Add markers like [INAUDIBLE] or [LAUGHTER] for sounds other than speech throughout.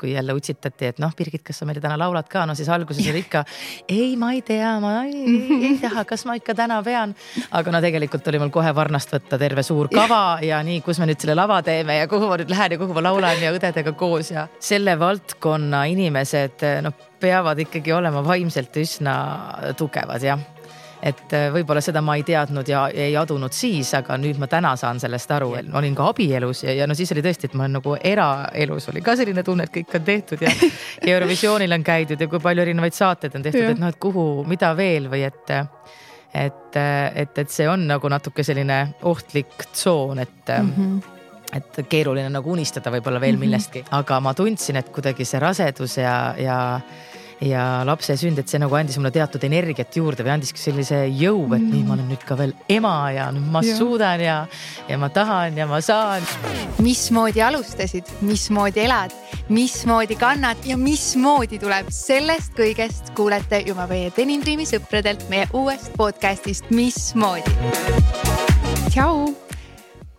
kui jälle utsitati, et noh, Birgit, kas sa meile täna laulad ka, no siis alguses oli ikka ei, ma ei tea, ma ei, ei, ei [LAUGHS] taha, kas ma ikka täna pean. aga no tegelikult oli mul kohe varnast võtta terve suur kava ja nii, kus me nüüd selle lava teeme ja kuhu ma nüüd lähen ja kuhu ma laulan ja õdedega koos ja selle valdkonna inimesed noh, peavad ikkagi olema vaimselt üsna tugevad jah et äh, võib-olla seda ma ei teadnud ja ei adunud siis, aga nüüd ma täna saan sellest aru, et ma olin ka abielus ja, ja no siis oli tõesti, et ma olen nagu eraelus oli ka selline tunne, et kõik on tehtud ja, [LAUGHS] ja Eurovisioonil on käidud ja kui palju erinevaid saateid on tehtud, et noh, et kuhu, mida veel või et et, et, et see on nagu natuke selline ohtlik tsoon, et mm. -hmm et keeruline nagu unistada võib-olla veel mm -hmm. millestki, aga ma tundsin, et kuidagi see rasedus ja, ja ja lapse sünd, et see nagu andis mulle teatud energiat juurde või andiski sellise jõu, et nii, ma olen nüüd ka veel ema ja nüüd ma ja. suudan ja, ja ma tahan ja ma saan. mismoodi alustasid, mismoodi elad, mismoodi kannad ja mismoodi tuleb, sellest kõigest kuulete juba meie Denim Dreami sõpradelt meie uuest podcast'ist Mismoodi. tšau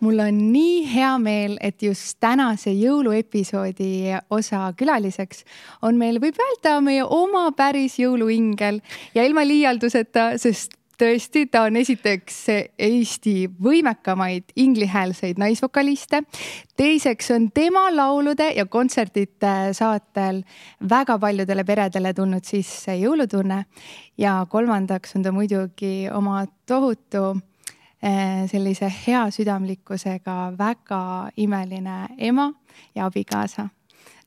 mul on nii hea meel, et just tänase jõuluepisoodi osa külaliseks on meil, võib öelda, meie oma päris jõuluingel ja ilma liialduseta, sest tõesti, ta on esiteks Eesti võimekamaid inglihäälseid naisvokaliste. teiseks on tema laulude ja kontsertide saatel väga paljudele peredele tulnud sisse jõulutunne. ja kolmandaks on ta muidugi oma tohutu Eh, sellise heasüdamlikkusega väga imeline ema ja abikaasa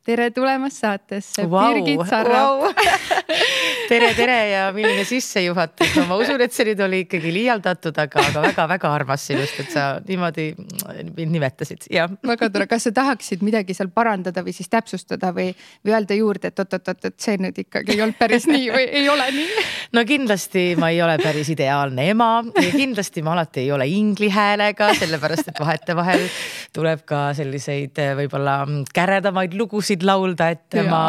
tere tulemast saatesse wow,, Birgit Sarrap wow. [LAUGHS] tere, tere ja milline sissejuhatus no,, ma usun, et see nüüd oli ikkagi liialdatud, aga, aga väga-väga armas sinust, et sa niimoodi mind nimetasid, jah. väga tore, kas sa tahaksid midagi seal parandada või siis täpsustada või, või öelda juurde, et oot-oot-oot, et see nüüd ikkagi ei olnud päris nii või ei ole nii? [LAUGHS] no kindlasti ma ei ole päris ideaalne ema ja kindlasti ma alati ei ole ingli häälega, sellepärast et vahetevahel tuleb ka selliseid võib-olla käredamaid lugusid lugusid laulda, et ja. ma,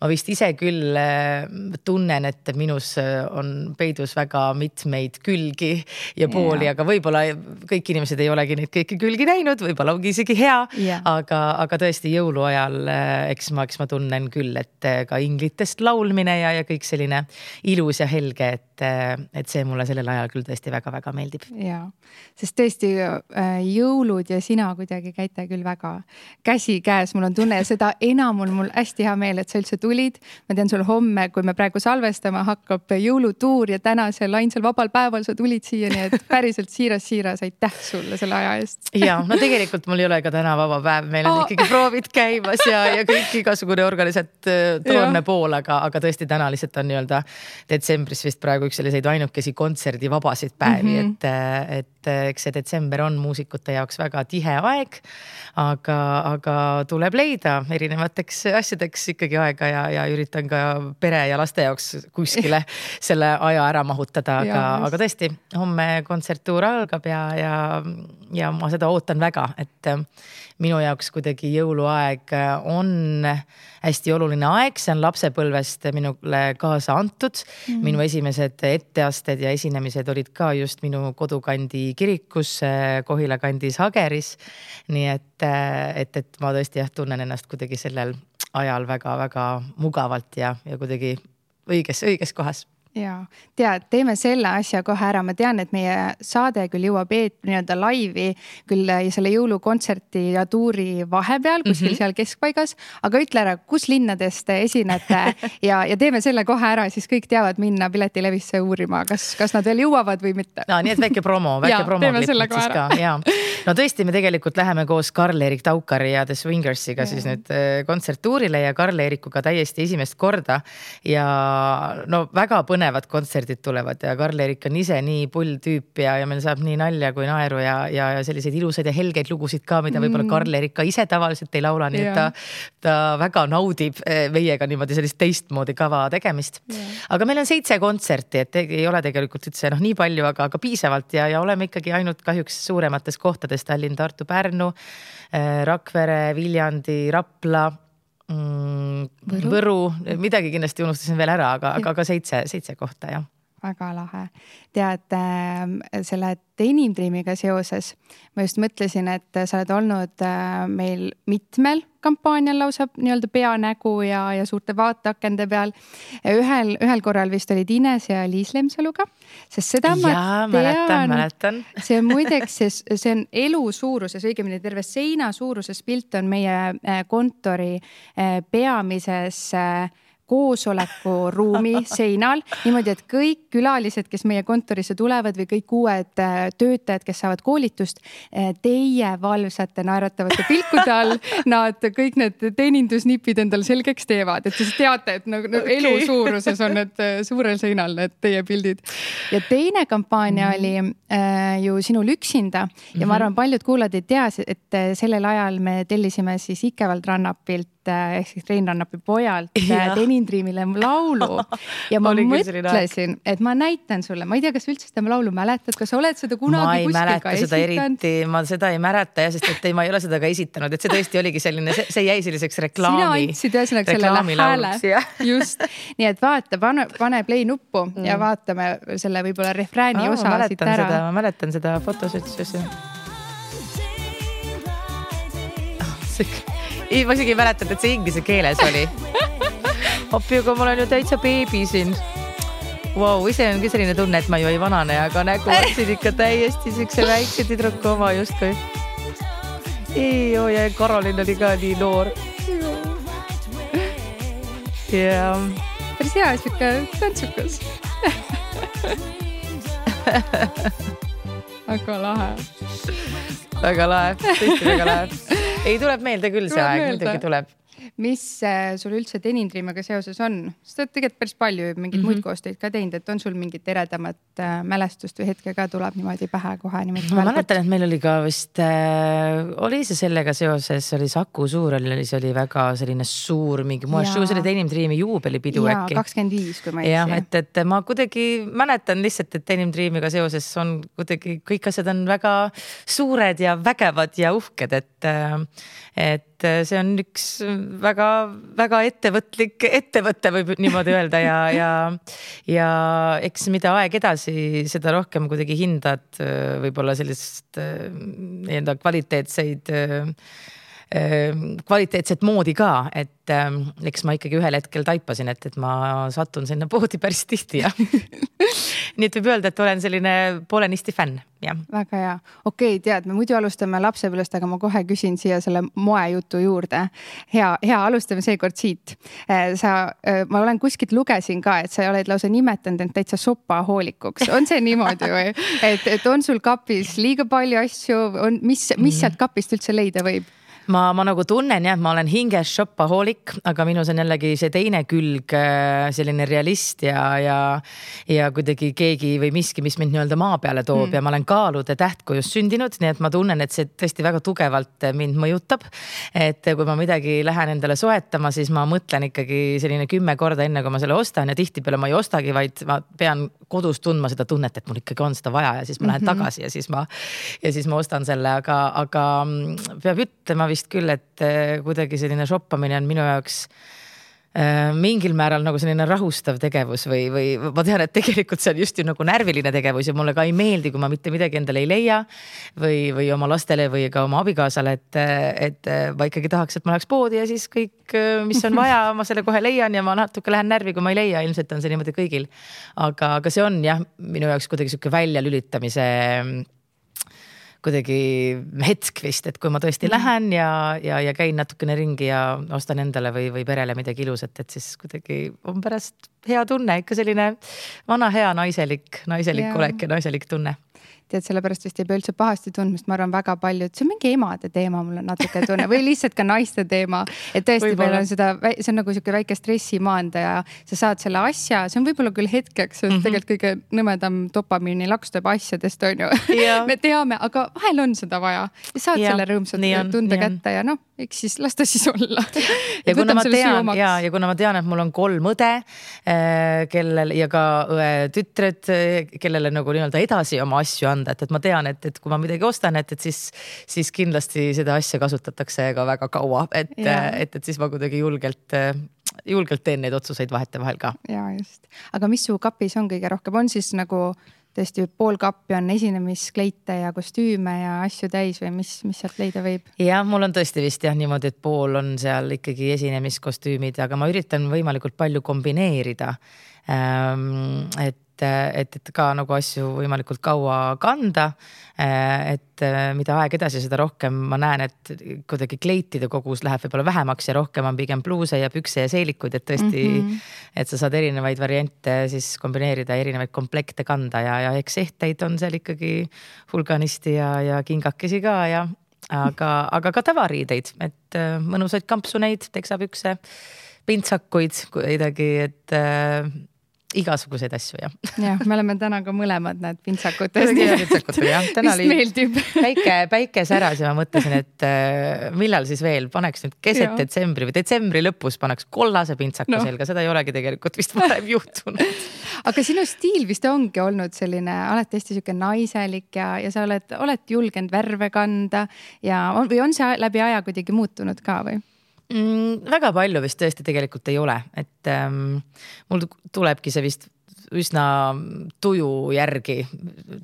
ma vist ise küll äh, tunnen, et minus äh, on peidus väga mitmeid külgi ja pooli, aga võib-olla kõik inimesed ei olegi neid kõiki külgi näinud, võib-olla ongi isegi hea. aga, aga tõesti jõuluajal, äh, eks ma, eks ma tunnen küll, et ka inglitest laulmine ja, ja kõik selline ilus ja helge, et, et see mulle sellel ajal küll tõesti väga-väga meeldib. ja, sest tõesti jõulud ja sina kuidagi käite küll väga käsikäes, mul on tunne seda enam täna mul, mul hästi hea meel, et sa üldse tulid. ma tean sul homme, kui me praegu salvestame, hakkab jõulutuur ja tänasel ainsal vabal päeval sa tulid siia, nii et [LAUGHS] päriselt siiras-siiras aitäh sulle selle aja eest. ja no tegelikult mul ei ole ka täna vaba päev, meil on oh. ikkagi proovid käimas ja, ja kõik igasugune organisatoorne pool, aga, aga tõesti täna lihtsalt on nii-öelda detsembris vist praegu üks selliseid ainukesi kontserdivabasid päevi mm, -hmm. et, et eks see detsember on muusikute jaoks väga tihe aeg. aga, aga tuleb leida erinevat erinevateks asjadeks ikkagi aega ja, ja üritan ka pere ja laste jaoks kuskile [LAUGHS] selle aja ära mahutada, aga, aga tõesti, homme kontserttuur algab ja, ja, ja ma seda ootan väga, et minu jaoks kuidagi jõuluaeg on hästi oluline aeg, see on lapsepõlvest minule kaasa antud mm. -hmm. minu esimesed etteasted ja esinemised olid ka just minu kodukandi kirikus Kohila kandis Hageris. nii et, et, et ma tõesti jah, tunnen ennast kuidagi sellel ajal väga-väga mugavalt ja, ja kuidagi õiges, õiges kohas ja tead, teeme selle asja kohe ära, ma tean, et meie saade küll jõuab eet-, nii-öelda laivi küll selle jõulukontserti ja tuuri vahepeal kuskil mm -hmm. seal keskpaigas. aga ütle ära, kus linnades te esinete [LAUGHS] ja, ja teeme selle kohe ära, siis kõik teavad minna piletilevisse uurima, kas, kas nad veel jõuavad või mitte. no nii, et väike promo, väike promoklipp siis ka ja. No tõesti, me tegelikult läheme koos Karl-Erik Taukari ja The Swingersiga ja. siis nüüd äh, kontserttuurile ja Karl-Erikuga täiesti esimest korda. ja no väga põnev põnevad kontserdid tulevad ja Karl-Erik on ise nii pull tüüp ja, ja meil saab nii nalja kui naeru ja, ja, ja selliseid ilusaid ja helgeid lugusid ka, mida võib-olla mm. Karl-Erik ka ise tavaliselt ei laula, nii et ta, ta väga naudib eh, meiega niimoodi sellist teistmoodi kava tegemist. aga meil on seitse kontserti, et ei ole tegelikult üldse noh, nii palju, aga, aga piisavalt ja, ja oleme ikkagi ainult kahjuks suuremates kohtades Tallinn, Tartu, Pärnu, eh, Rakvere, Viljandi, Rapla mm,. Võru, Võru, midagi kindlasti unustasin veel ära, aga, aga ka seitse, seitse kohta jah väga lahe. tead äh, selle Denim Dreamiga seoses ma just mõtlesin, et sa oled olnud äh, meil mitmel kampaanial lausa nii-öelda peanägu ja, ja suurte vaateakende peal. ühel, ühel korral vist olid Ines ja Liis Lemsaluga, sest seda ja, ma tean, mäletan. [LAUGHS] see on muideks, see, see on elu suuruses, õigemini terve seina suuruses pilt on meie äh, kontori äh, peamises äh, koosolekuruumi [LAUGHS] seinal niimoodi, et kõik külalised, kes meie kontorisse tulevad või kõik uued äh, töötajad, kes saavad koolitust, äh, teie valvsate naeratavate pilkude all, [LAUGHS] nad kõik need teenindusnipid endale selgeks teevad, et siis teate, et nagu, nagu okay. elu suuruses on need äh, suurel seinal need teie pildid. ja teine kampaania mm -hmm. oli äh, ju Sinul üksinda ja mm -hmm. ma mhm. arvan, paljud kuulajad ei tea, et sellel ajal me tellisime siis Ikevald Rannapilt ehk siis Rein Rannapi pojalt Denim Green Dreamile laulu. [LAUGHS] Ja ma mõtlesin, et ma näitan sulle, ma ei tea, kas üldse seda laulu mäletad, kas sa oled seda kunagi kuskil ka esitanud? ma seda ei mäleta jah, sest et ei, ma ei ole seda ka esitanud, et see tõesti oligi selline, see jäi selliseks reklaami. sina andsid ühesõnaga sellele hääle, [LAUGHS] just, nii et vaata, pane, pane play nuppu mm. ja vaatame selle võib-olla refrääni oh, osa siit ära. ma mäletan seda fotosündsusi [LAUGHS] ei, ma isegi ei mäletanud, et see inglise keeles oli [LAUGHS] appi, aga ma olen ju täitsa beebi siin. Vau, ise on küll selline tunne, et ma ju ei vanane, aga nägu otsin ikka täiesti siukse väikse tüdruku oma justkui. ei, oo ja Karolin oli ka nii noor. ja. päris hea sihuke tantsukas väga lahe. väga lahe, tõesti väga lahe. Ei, tuleb meelde küll see aeg, muidugi tuleb mis äh, sul üldse Denim Dreamiga seoses on? sa oled tegelikult päris palju mingeid mm -hmm. muid koostöid ka teinud, et on sul mingit eredamat äh, mälestust või hetke ka tuleb niimoodi pähe kohe niimoodi? ma mäletan, et meil oli ka vist äh,, oli see sellega seoses, oli Saku Suurhall oli, see oli väga selline suur mingi moeshow, see oli Denim Dreami juubelipidu äkki. kakskümmend viis, kui ma ei eksi. jah, et, et ma kuidagi mäletan lihtsalt, et Denim Dreamiga seoses on kuidagi kõik asjad on väga suured ja vägevad ja uhked, et, äh, et see on üks väga-väga ettevõtlik ettevõte, võib niimoodi öelda ja, ja, ja eks mida aeg edasi, seda rohkem kuidagi hindad võib-olla sellist nii-öelda kvaliteetseid kvaliteetset moodi ka, et eks ma ikkagi ühel hetkel taipasin, et, et ma satun sinna poodi päris tihti ja [LAUGHS] nii et võib öelda, et olen selline poolenisti fänn, jah. väga hea, okei okay,, tead, me muidu alustame lapsepõlvest, aga ma kohe küsin siia selle moejutu juurde. hea, hea, alustame seekord siit. Äh, sa, äh, ma olen kuskilt lugesin ka, et sa oled lausa nimetanud end täitsa sopahoolikuks, on see niimoodi või? [LAUGHS] et, et on sul kapis liiga palju asju, on, mis, mis sealt kapist üldse leida võib? Ma, ma nagu tunnen jah, ma olen hinges shopahoolik, aga minus on jällegi see teine külg, äh, selline realist ja, ja, ja kuidagi keegi või miski, mis mind nii-öelda maa peale toob mm. ja ma olen kaalude tähtkujust sündinud, nii et ma tunnen, et see tõesti väga tugevalt mind mõjutab. et kui ma midagi lähen endale soetama, siis ma mõtlen ikkagi selline kümme korda enne, kui ma selle ostan ja tihtipeale ma ei ostagi, vaid ma pean kodus tundma seda tunnet, et mul ikkagi on seda vaja ja siis ma lähen mm -hmm. tagasi ja siis ma, ja siis ma ostan selle, aga, aga mm, peab ütlema vist küll, et eh, kuidagi selline shoppamine on minu jaoks Äh, mingil määral nagu selline rahustav tegevus või, või ma tean, et tegelikult see on just ju nagu närviline tegevus ja mulle ka ei meeldi, kui ma mitte midagi endale ei leia. või, või oma lastele või ka oma abikaasale, et, et ma ikkagi tahaks, et ma läheks poodi ja siis kõik, mis on vaja, ma selle kohe leian ja ma natuke lähen närvi, kui ma ei leia, ilmselt on see niimoodi kõigil. aga, aga see on jah, minu jaoks kuidagi sihuke väljalülitamise kuidagi hetk vist, et kui ma tõesti mm. lähen ja, ja, ja käin natukene ringi ja ostan endale või, või perele midagi ilusat, et siis kuidagi on pärast hea tunne, ikka selline vana hea naiselik, naiselik yeah. olek ja naiselik tunne tead, sellepärast vist ei pea üldse pahasti tundma, sest ma arvan, väga paljud, see on mingi emade teema, mul on natuke tunne või lihtsalt ka naiste teema. et tõesti, meil on seda, see on nagu sihuke väike stressimaandaja, sa saad selle asja, see on võib-olla küll hetkeks, see on mm -hmm. tegelikult kõige nõmedam dopamiini laks tuleb asjadest, on ju. [LAUGHS] Me teame, aga vahel on seda vaja. Ja saad ja, selle rõõmsalt tunde kätte ja noh, eks siis las ta siis olla. Ja kuna ma tean ja, ja kuna ma tean, et mul on kolm õde, eh, kellel ja ka õe tütred, eh, kellele nagu nii-öelda edasi oma asju anda, et, et ma tean, et, et kui ma midagi ostan, et, et siis, siis kindlasti seda asja kasutatakse ka väga kaua, et, et, et siis ma kuidagi julgelt julgelt teen neid otsuseid vahetevahel ka. ja just, aga mis su kapis on kõige rohkem, on siis nagu tõesti pool kappi on esinemiskleite ja kostüüme ja asju täis või mis, mis sealt leida võib? jah, mul on tõesti vist jah niimoodi, et pool on seal ikkagi esinemiskostüümid, aga ma üritan võimalikult palju kombineerida. Ähm, et et, et ka nagu asju võimalikult kaua kanda. et mida aeg edasi, seda rohkem ma näen, et kuidagi kleitide kogus läheb võib-olla vähemaks ja rohkem on pigem pluuse ja pükse ja seelikuid, et tõesti mm, -hmm. et sa saad erinevaid variante siis kombineerida, erinevaid komplekte kanda ja, ja eks ehteid on seal ikkagi hulganisti ja, ja kingakesi ka ja aga, aga ka tavariideid, et mõnusaid kampsuneid, teksapükse, pintsakuid kuidagi, et igasuguseid asju jah. jah, me oleme täna ka mõlemad need pintsakutes. pintsakutel jah, täna oli meeldib. päike, päike säras ja ma mõtlesin, et äh, millal siis veel paneks nüüd keset detsembri või detsembri lõpus paneks kollase pintsaku no. selga, seda ei olegi tegelikult vist varem [LAUGHS] juhtunud aga sinu stiil vist ongi olnud selline alati hästi sihuke naiselik ja, ja sa oled, oled julgenud värve kanda ja on, või on see läbi aja kuidagi muutunud ka või? Mm,? väga palju vist tõesti tegelikult ei ole, et ähm, mul tulebki see vist üsna tuju järgi.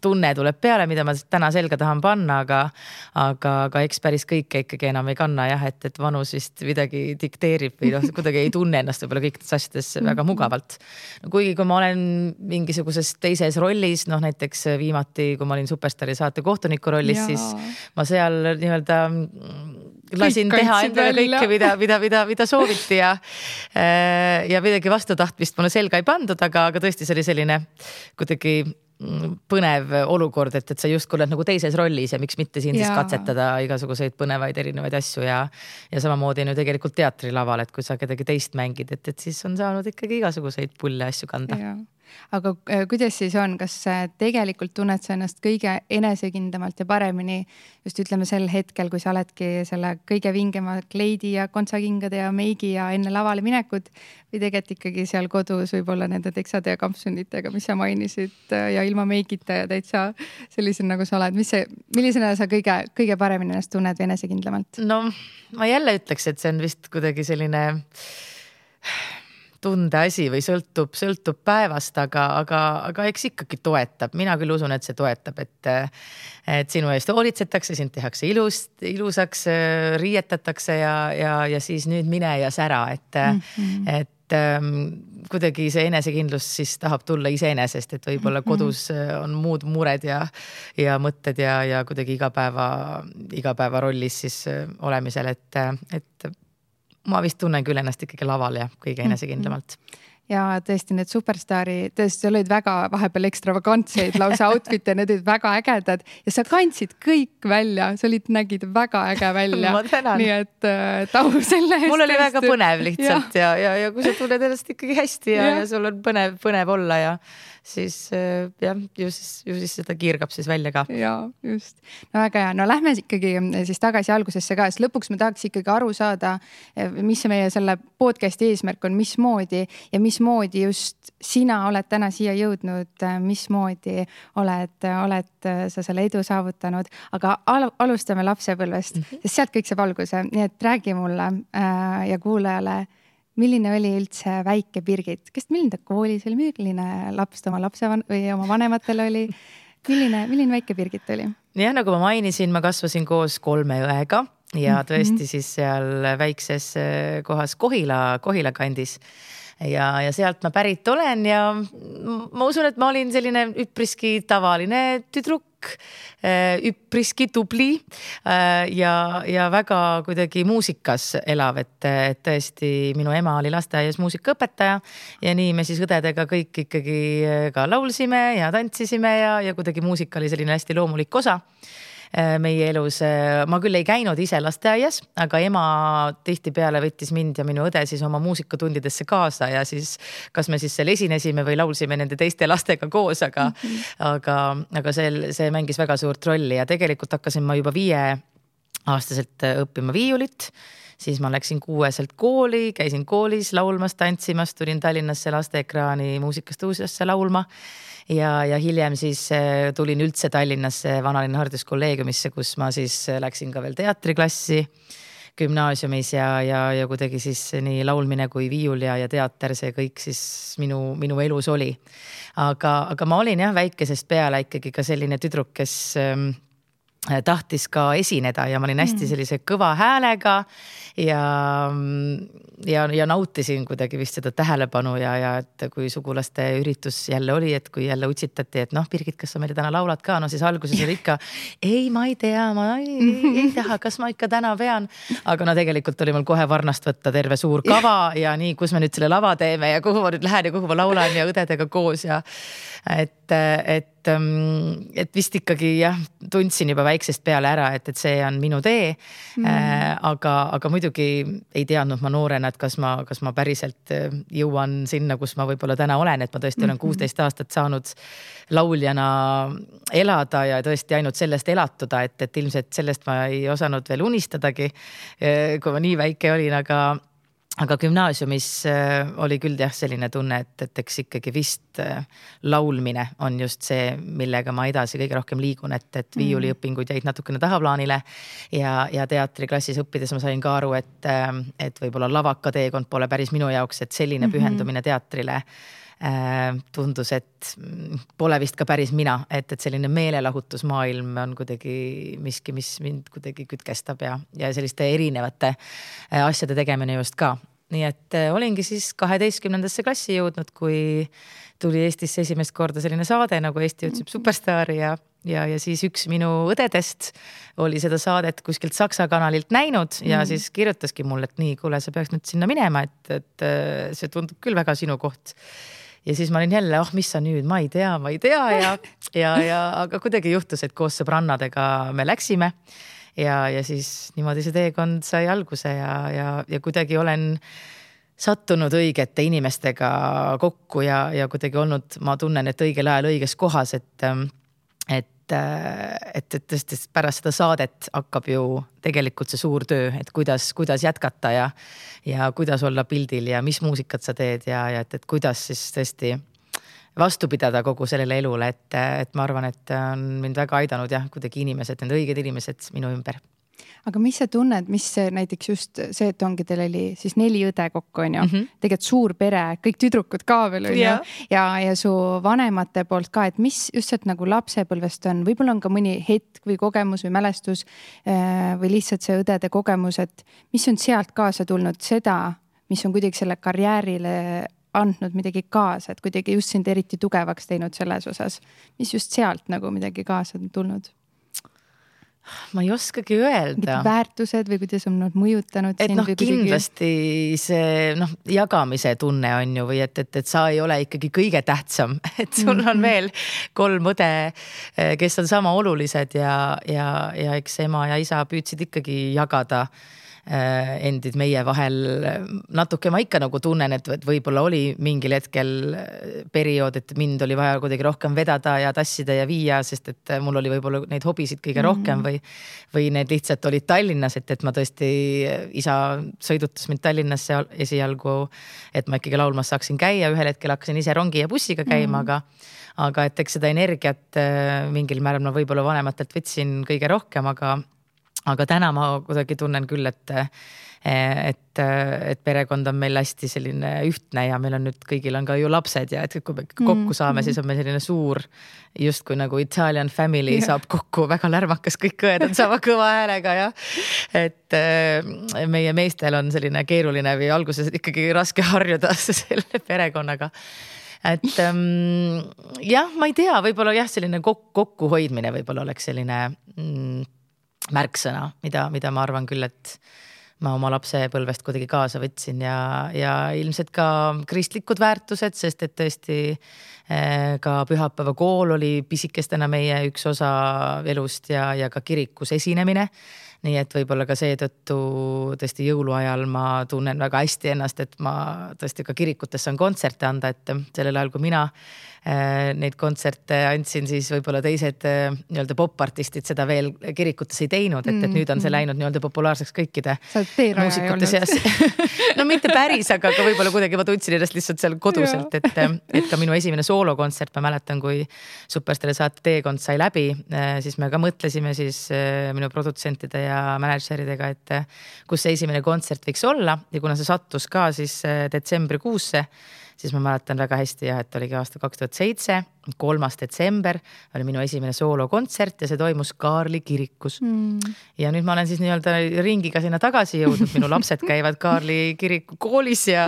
tunne tuleb peale, mida ma täna selga tahan panna, aga, aga, aga eks päris kõike ikkagi enam ei kanna jah, et, et vanus vist midagi dikteerib või noh, [LAUGHS] kuidagi ei tunne ennast võib-olla kõikides asjades väga mhm. mugavalt. kuigi kui ma olen mingisuguses teises rollis, noh näiteks viimati, kui ma olin Superstaari saate kohtuniku rollis, siis ma seal nii-öelda lasin Kõik teha endale kõike, mida, mida, mida, mida sooviti ja äh, ja midagi vastutahtmist mulle selga ei pandud, aga, aga tõesti, see oli selline kuidagi mm, põnev olukord, et, et sa justkui oled nagu teises rollis ja miks mitte siin ja. siis katsetada igasuguseid põnevaid erinevaid asju ja. ja samamoodi on ju tegelikult teatrilaval, et kui sa kedagi teist mängid, et, et siis on saanud ikkagi igasuguseid pulle asju kanda aga äh, kuidas siis on, kas tegelikult tunned sa ennast kõige enesekindlamalt ja paremini just ütleme sel hetkel, kui sa oledki selle kõige vingema kleidi ja kontsakingade ja meigi ja enne lavale minekut? Või tegelikult ikkagi seal kodus võib-olla nende teksade ja kampsunitega, mis sa mainisid äh, ja ilma meigita ja täitsa sellisena, nagu sa oled, mis see, millisena sa kõige, kõige paremini ennast tunned või enesekindlamalt? no ma jälle ütleks, et see on vist kuidagi selline tundeasi või sõltub, sõltub päevast, aga, aga, aga eks ikkagi toetab, mina küll usun, et see toetab, et. et sinu eest hoolitsetakse, sind tehakse ilust, ilusaks, riietatakse ja, ja, ja siis nüüd mine ja sära, et mm, -hmm. et ähm, kuidagi see enesekindlus siis tahab tulla iseenesest, et võib-olla mhm. kodus on muud mured ja, ja mõtted ja, ja kuidagi igapäeva, igapäeva rollis siis olemisel, et, et ma vist tunnen küll ennast ikkagi laval ja kõige mhm. enesekindlamalt mm. -hmm ja tõesti need superstaari, tõesti, sul olid väga vahepeal ekstravagantseid lausa outfit'e, need olid väga ägedad ja sa kandsid kõik välja, sa olid, nägid väga äge välja. [LAUGHS] nii et äh, au selle eest. mul oli väga põnev lihtsalt ja, ja, ja, ja kui sa tunned ennast ikkagi hästi ja, ja., ja sul on põnev, põnev olla ja siis äh, jah, ju siis, ju siis seda kiirgab siis välja ka. ja just, no väga hea, no lähme ikkagi äh, siis tagasi algusesse ka, sest lõpuks ma tahaks ikkagi aru saada, äh, mis meie selle podcast'i eesmärk on, mismoodi ja mismoodi just sina oled täna siia jõudnud, mismoodi oled, oled sa selle edu saavutanud, aga al alustame lapsepõlvest mm, -hmm. sest sealt kõik saab alguse, nii et räägi mulle äh, ja kuulajale milline oli üldse väike Birgit, kes, milline ta koolis oli, milline laps ta oma lapsevan- või oma vanematel oli? milline, milline väike Birgit oli? jah, nagu ma mainisin, ma kasvasin koos kolme õega ja mhm. tõesti siis seal väikses eh, kohas Kohila, Kohila kandis ja, ja sealt ma pärit olen ja ma usun, et ma olin selline üpriski tavaline tüdruk, äh, üpriski tubli äh, ja, ja väga kuidagi muusikas elav, et, et tõesti minu ema oli lasteaias muusikaõpetaja ja nii me siis õdedega kõik ikkagi ka laulsime ja tantsisime ja, ja kuidagi muusika oli selline hästi loomulik osa. Äh, meie elus. Äh, ma küll ei käinud ise lasteaias, aga ema tihtipeale võttis mind ja minu õde siis oma muusikatundidesse kaasa ja siis kas me siis seal esinesime või laulsime nende teiste lastega koos, aga mm, -hmm. aga, aga see, see mängis väga suurt rolli ja tegelikult hakkasin ma juba viieaastaselt äh, õppima viiulit siis ma läksin kuueselt kooli, käisin koolis laulmas, tantsimas, tulin Tallinnasse lasteekraani muusikastuudiosse laulma ja, ja hiljem siis äh, tulin üldse Tallinnasse Vanalinna Hariduskolleegiumisse, kus ma siis äh, läksin ka veel teatriklassi gümnaasiumis ja, ja, ja kuidagi siis nii laulmine kui viiul ja, ja teater, see kõik siis minu, minu elus oli. aga, aga ma olin jah väikesest peale ikkagi ka selline tüdruk, kes ähm, tahtis ka esineda ja ma olin hästi mm. sellise kõva häälega ja, ja, ja nautisin kuidagi vist seda tähelepanu ja, ja et kui sugulaste üritus jälle oli, et kui jälle utsitati, et noh, Birgit, kas sa meile täna laulad ka, no siis alguses oli ikka ei, ma ei tea, ma ei, ei, ei taha, kas ma ikka täna pean. aga no tegelikult oli mul kohe varnast võtta terve suur kava ja nii, kus me nüüd selle lava teeme ja kuhu ma nüüd lähen ja kuhu ma laulan ja õdedega koos ja et, et Ähm, et vist ikkagi jah, tundsin juba väiksest peale ära, et, et see on minu tee mm.. Äh, aga, aga muidugi ei teadnud ma noorena, et kas ma, kas ma päriselt äh, jõuan sinna, kus ma võib-olla täna olen, et ma tõesti olen mhm. kuusteist aastat saanud lauljana elada ja tõesti ainult sellest elatuda, et, et ilmselt sellest ma ei osanud veel unistadagi. Äh, kui ma nii väike olin, aga aga gümnaasiumis äh, oli küll jah, selline tunne, et, et eks ikkagi vist äh, laulmine on just see, millega ma edasi kõige rohkem liigun, et, et mm. viiuliõpingud jäid natukene tahaplaanile. ja, ja teatriklassis õppides ma sain ka aru, et, äh, et võib-olla lavaka teekond pole päris minu jaoks, et selline mhm. pühendumine teatrile Äh, tundus, et pole vist ka päris mina, et, et selline meelelahutusmaailm on kuidagi miski, mis mind kuidagi kütkestab ja, ja selliste erinevate äh, asjade tegemine just ka. nii et äh, olingi siis kaheteistkümnendasse klassi jõudnud, kui tuli Eestisse esimest korda selline saade nagu Eesti otsib superstaari ja ja, ja siis üks minu õdedest oli seda saadet kuskilt Saksa kanalilt näinud ja mm. siis kirjutaski mulle, et nii, kuule, sa peaks nüüd sinna minema, et, et see tundub küll väga sinu koht ja siis ma olin jälle, oh, mis sa nüüd, ma ei tea, ma ei tea ja, ja, ja aga kuidagi juhtus, et koos sõbrannadega me läksime. ja, ja siis niimoodi see teekond sai alguse ja, ja, ja kuidagi olen sattunud õigete inimestega kokku ja, ja kuidagi olnud, ma tunnen, et õigel ajal õiges kohas, et, et et, et tõesti pärast seda saadet hakkab ju tegelikult see suur töö, et kuidas, kuidas jätkata ja, ja kuidas olla pildil ja mis muusikat sa teed ja, ja et, et kuidas siis tõesti vastu pidada kogu sellele elule, et, et ma arvan, et on mind väga aidanud jah, kuidagi inimesed, need õiged inimesed minu ümber aga mis sa tunned, mis näiteks just see, et ongi, teil oli siis neli õde kokku, on ju mm -hmm., tegelikult suur pere, kõik tüdrukud ka veel on ju. ja, ja su vanemate poolt ka, et mis just sealt nagu lapsepõlvest on, võib-olla on ka mõni hetk või kogemus või mälestus äh, või lihtsalt see õdede kogemus, et mis on sealt kaasa tulnud, seda, mis on kuidagi selle karjäärile andnud midagi kaasa, et kuidagi just sind eriti tugevaks teinud selles osas, mis just sealt nagu midagi kaasa on tulnud ma ei oskagi öelda. väärtused või kuidas on nad mõjutanud et sind? noh, kindlasti kuidagi... see noh, jagamise tunne on ju või et, et, et sa ei ole ikkagi kõige tähtsam, [LAUGHS] et sul on -hmm. veel kolm õde, eh, kes on sama olulised ja, ja, ja eks ema ja isa püüdsid ikkagi jagada Äh, endid meie vahel. natuke ma ikka nagu tunnen, et, et võib-olla oli mingil hetkel äh, periood, et mind oli vaja kuidagi rohkem vedada ja tassida ja viia, sest et mul oli võib-olla neid hobisid kõige mm -hmm. rohkem või, või need lihtsalt olid Tallinnas, et, et ma tõesti, isa sõidutas mind Tallinnasse esialgu, et ma ikkagi laulmas saaksin käia, ühel hetkel hakkasin ise rongi ja bussiga käima mm, -hmm. aga aga et eks seda energiat äh, mingil määral ma võib-olla vanematelt võtsin kõige rohkem, aga aga täna ma kuidagi tunnen küll, et, et, et perekond on meil hästi selline ühtne ja meil on nüüd kõigil on ka ju lapsed ja et kui me kokku mm, saame mm., siis on meil selline suur justkui nagu Italian family yeah. saab kokku, väga lärmakas, kõik õed on sama kõva häälega ja et äh, meie meestel on selline keeruline või alguses ikkagi raske harjuda [LAUGHS] selle perekonnaga et ähm, jah, ma ei tea, võib-olla jah, selline kok kokkuhoidmine võib-olla oleks selline mm, märksõna, mida, mida ma arvan küll, et ma oma lapsepõlvest kuidagi kaasa võtsin ja, ja ilmselt ka kristlikud väärtused, sest et tõesti eh, ka pühapäevakool oli pisikestena meie üks osa elust ja, ja ka kirikus esinemine. Nii et võib-olla ka seetõttu tõesti jõuluajal ma tunnen väga hästi ennast, et ma tõesti ka kirikutes saan kontserte anda, et sellel ajal, kui mina neid kontserte andsin, siis võib-olla teised äh, nii-öelda popartistid seda veel kirikutes ei teinud, et, et nüüd on see mm-hmm. läinud nii-öelda populaarseks kõikide muusikute seas. [LAUGHS] No mitte päris, aga ka võib-olla kuidagi ma tundsin ennast lihtsalt seal koduselt, et, et ka minu esimene soolokontsert, ma mäletan, kui Superstaari saate teekond sai läbi, äh, siis me ka mõtlesime siis minu produtsentide ja ja mänedžeridega, et kus see esimene kontsert võiks olla. Ja kuna see sattus ka siis detsembrikuusse siis ma mäletan väga hästi jah, et oligi aasta kaks tuhat seitse, kolmas detsember oli minu esimene soolokontsert ja see toimus Kaarli kirikus. Mm.. ja nüüd ma olen siis nii-öelda ringiga sinna tagasi jõudnud, minu lapsed [LAUGHS] käivad Kaarli kiriku koolis ja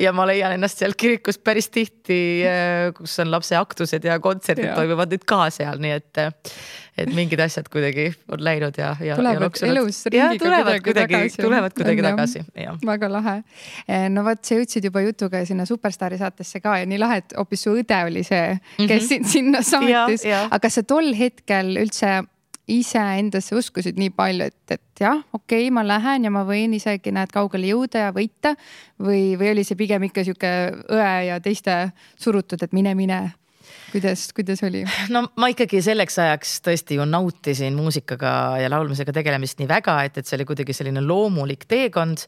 ja ma leian ennast seal kirikus päris tihti, äh, kus on lapse aktused ja kontserdid toimuvad nüüd ka seal, nii et et mingid asjad kuidagi on läinud ja, ja. tulevad ja elus ringiga tulevad kuidagi, tagasi. tulevad kuidagi tagasi, jah. väga lahe. Eh, no vot, sa jõudsid juba jutuga sinna Superstaari saatesse ka ja nii lahe, et hoopis su õde oli see, kes mm -hmm. sinna saatis. aga kas sa tol hetkel üldse iseendasse uskusid nii palju, et, et jah, okei okay,, ma lähen ja ma võin isegi näed kaugele jõuda ja võita või, või oli see pigem ikka sihuke õe ja teiste surutud, et mine, mine kuidas, kuidas oli? no ma ikkagi selleks ajaks tõesti ju nautisin muusikaga ja laulmisega tegelemist nii väga, et, et see oli kuidagi selline loomulik teekond.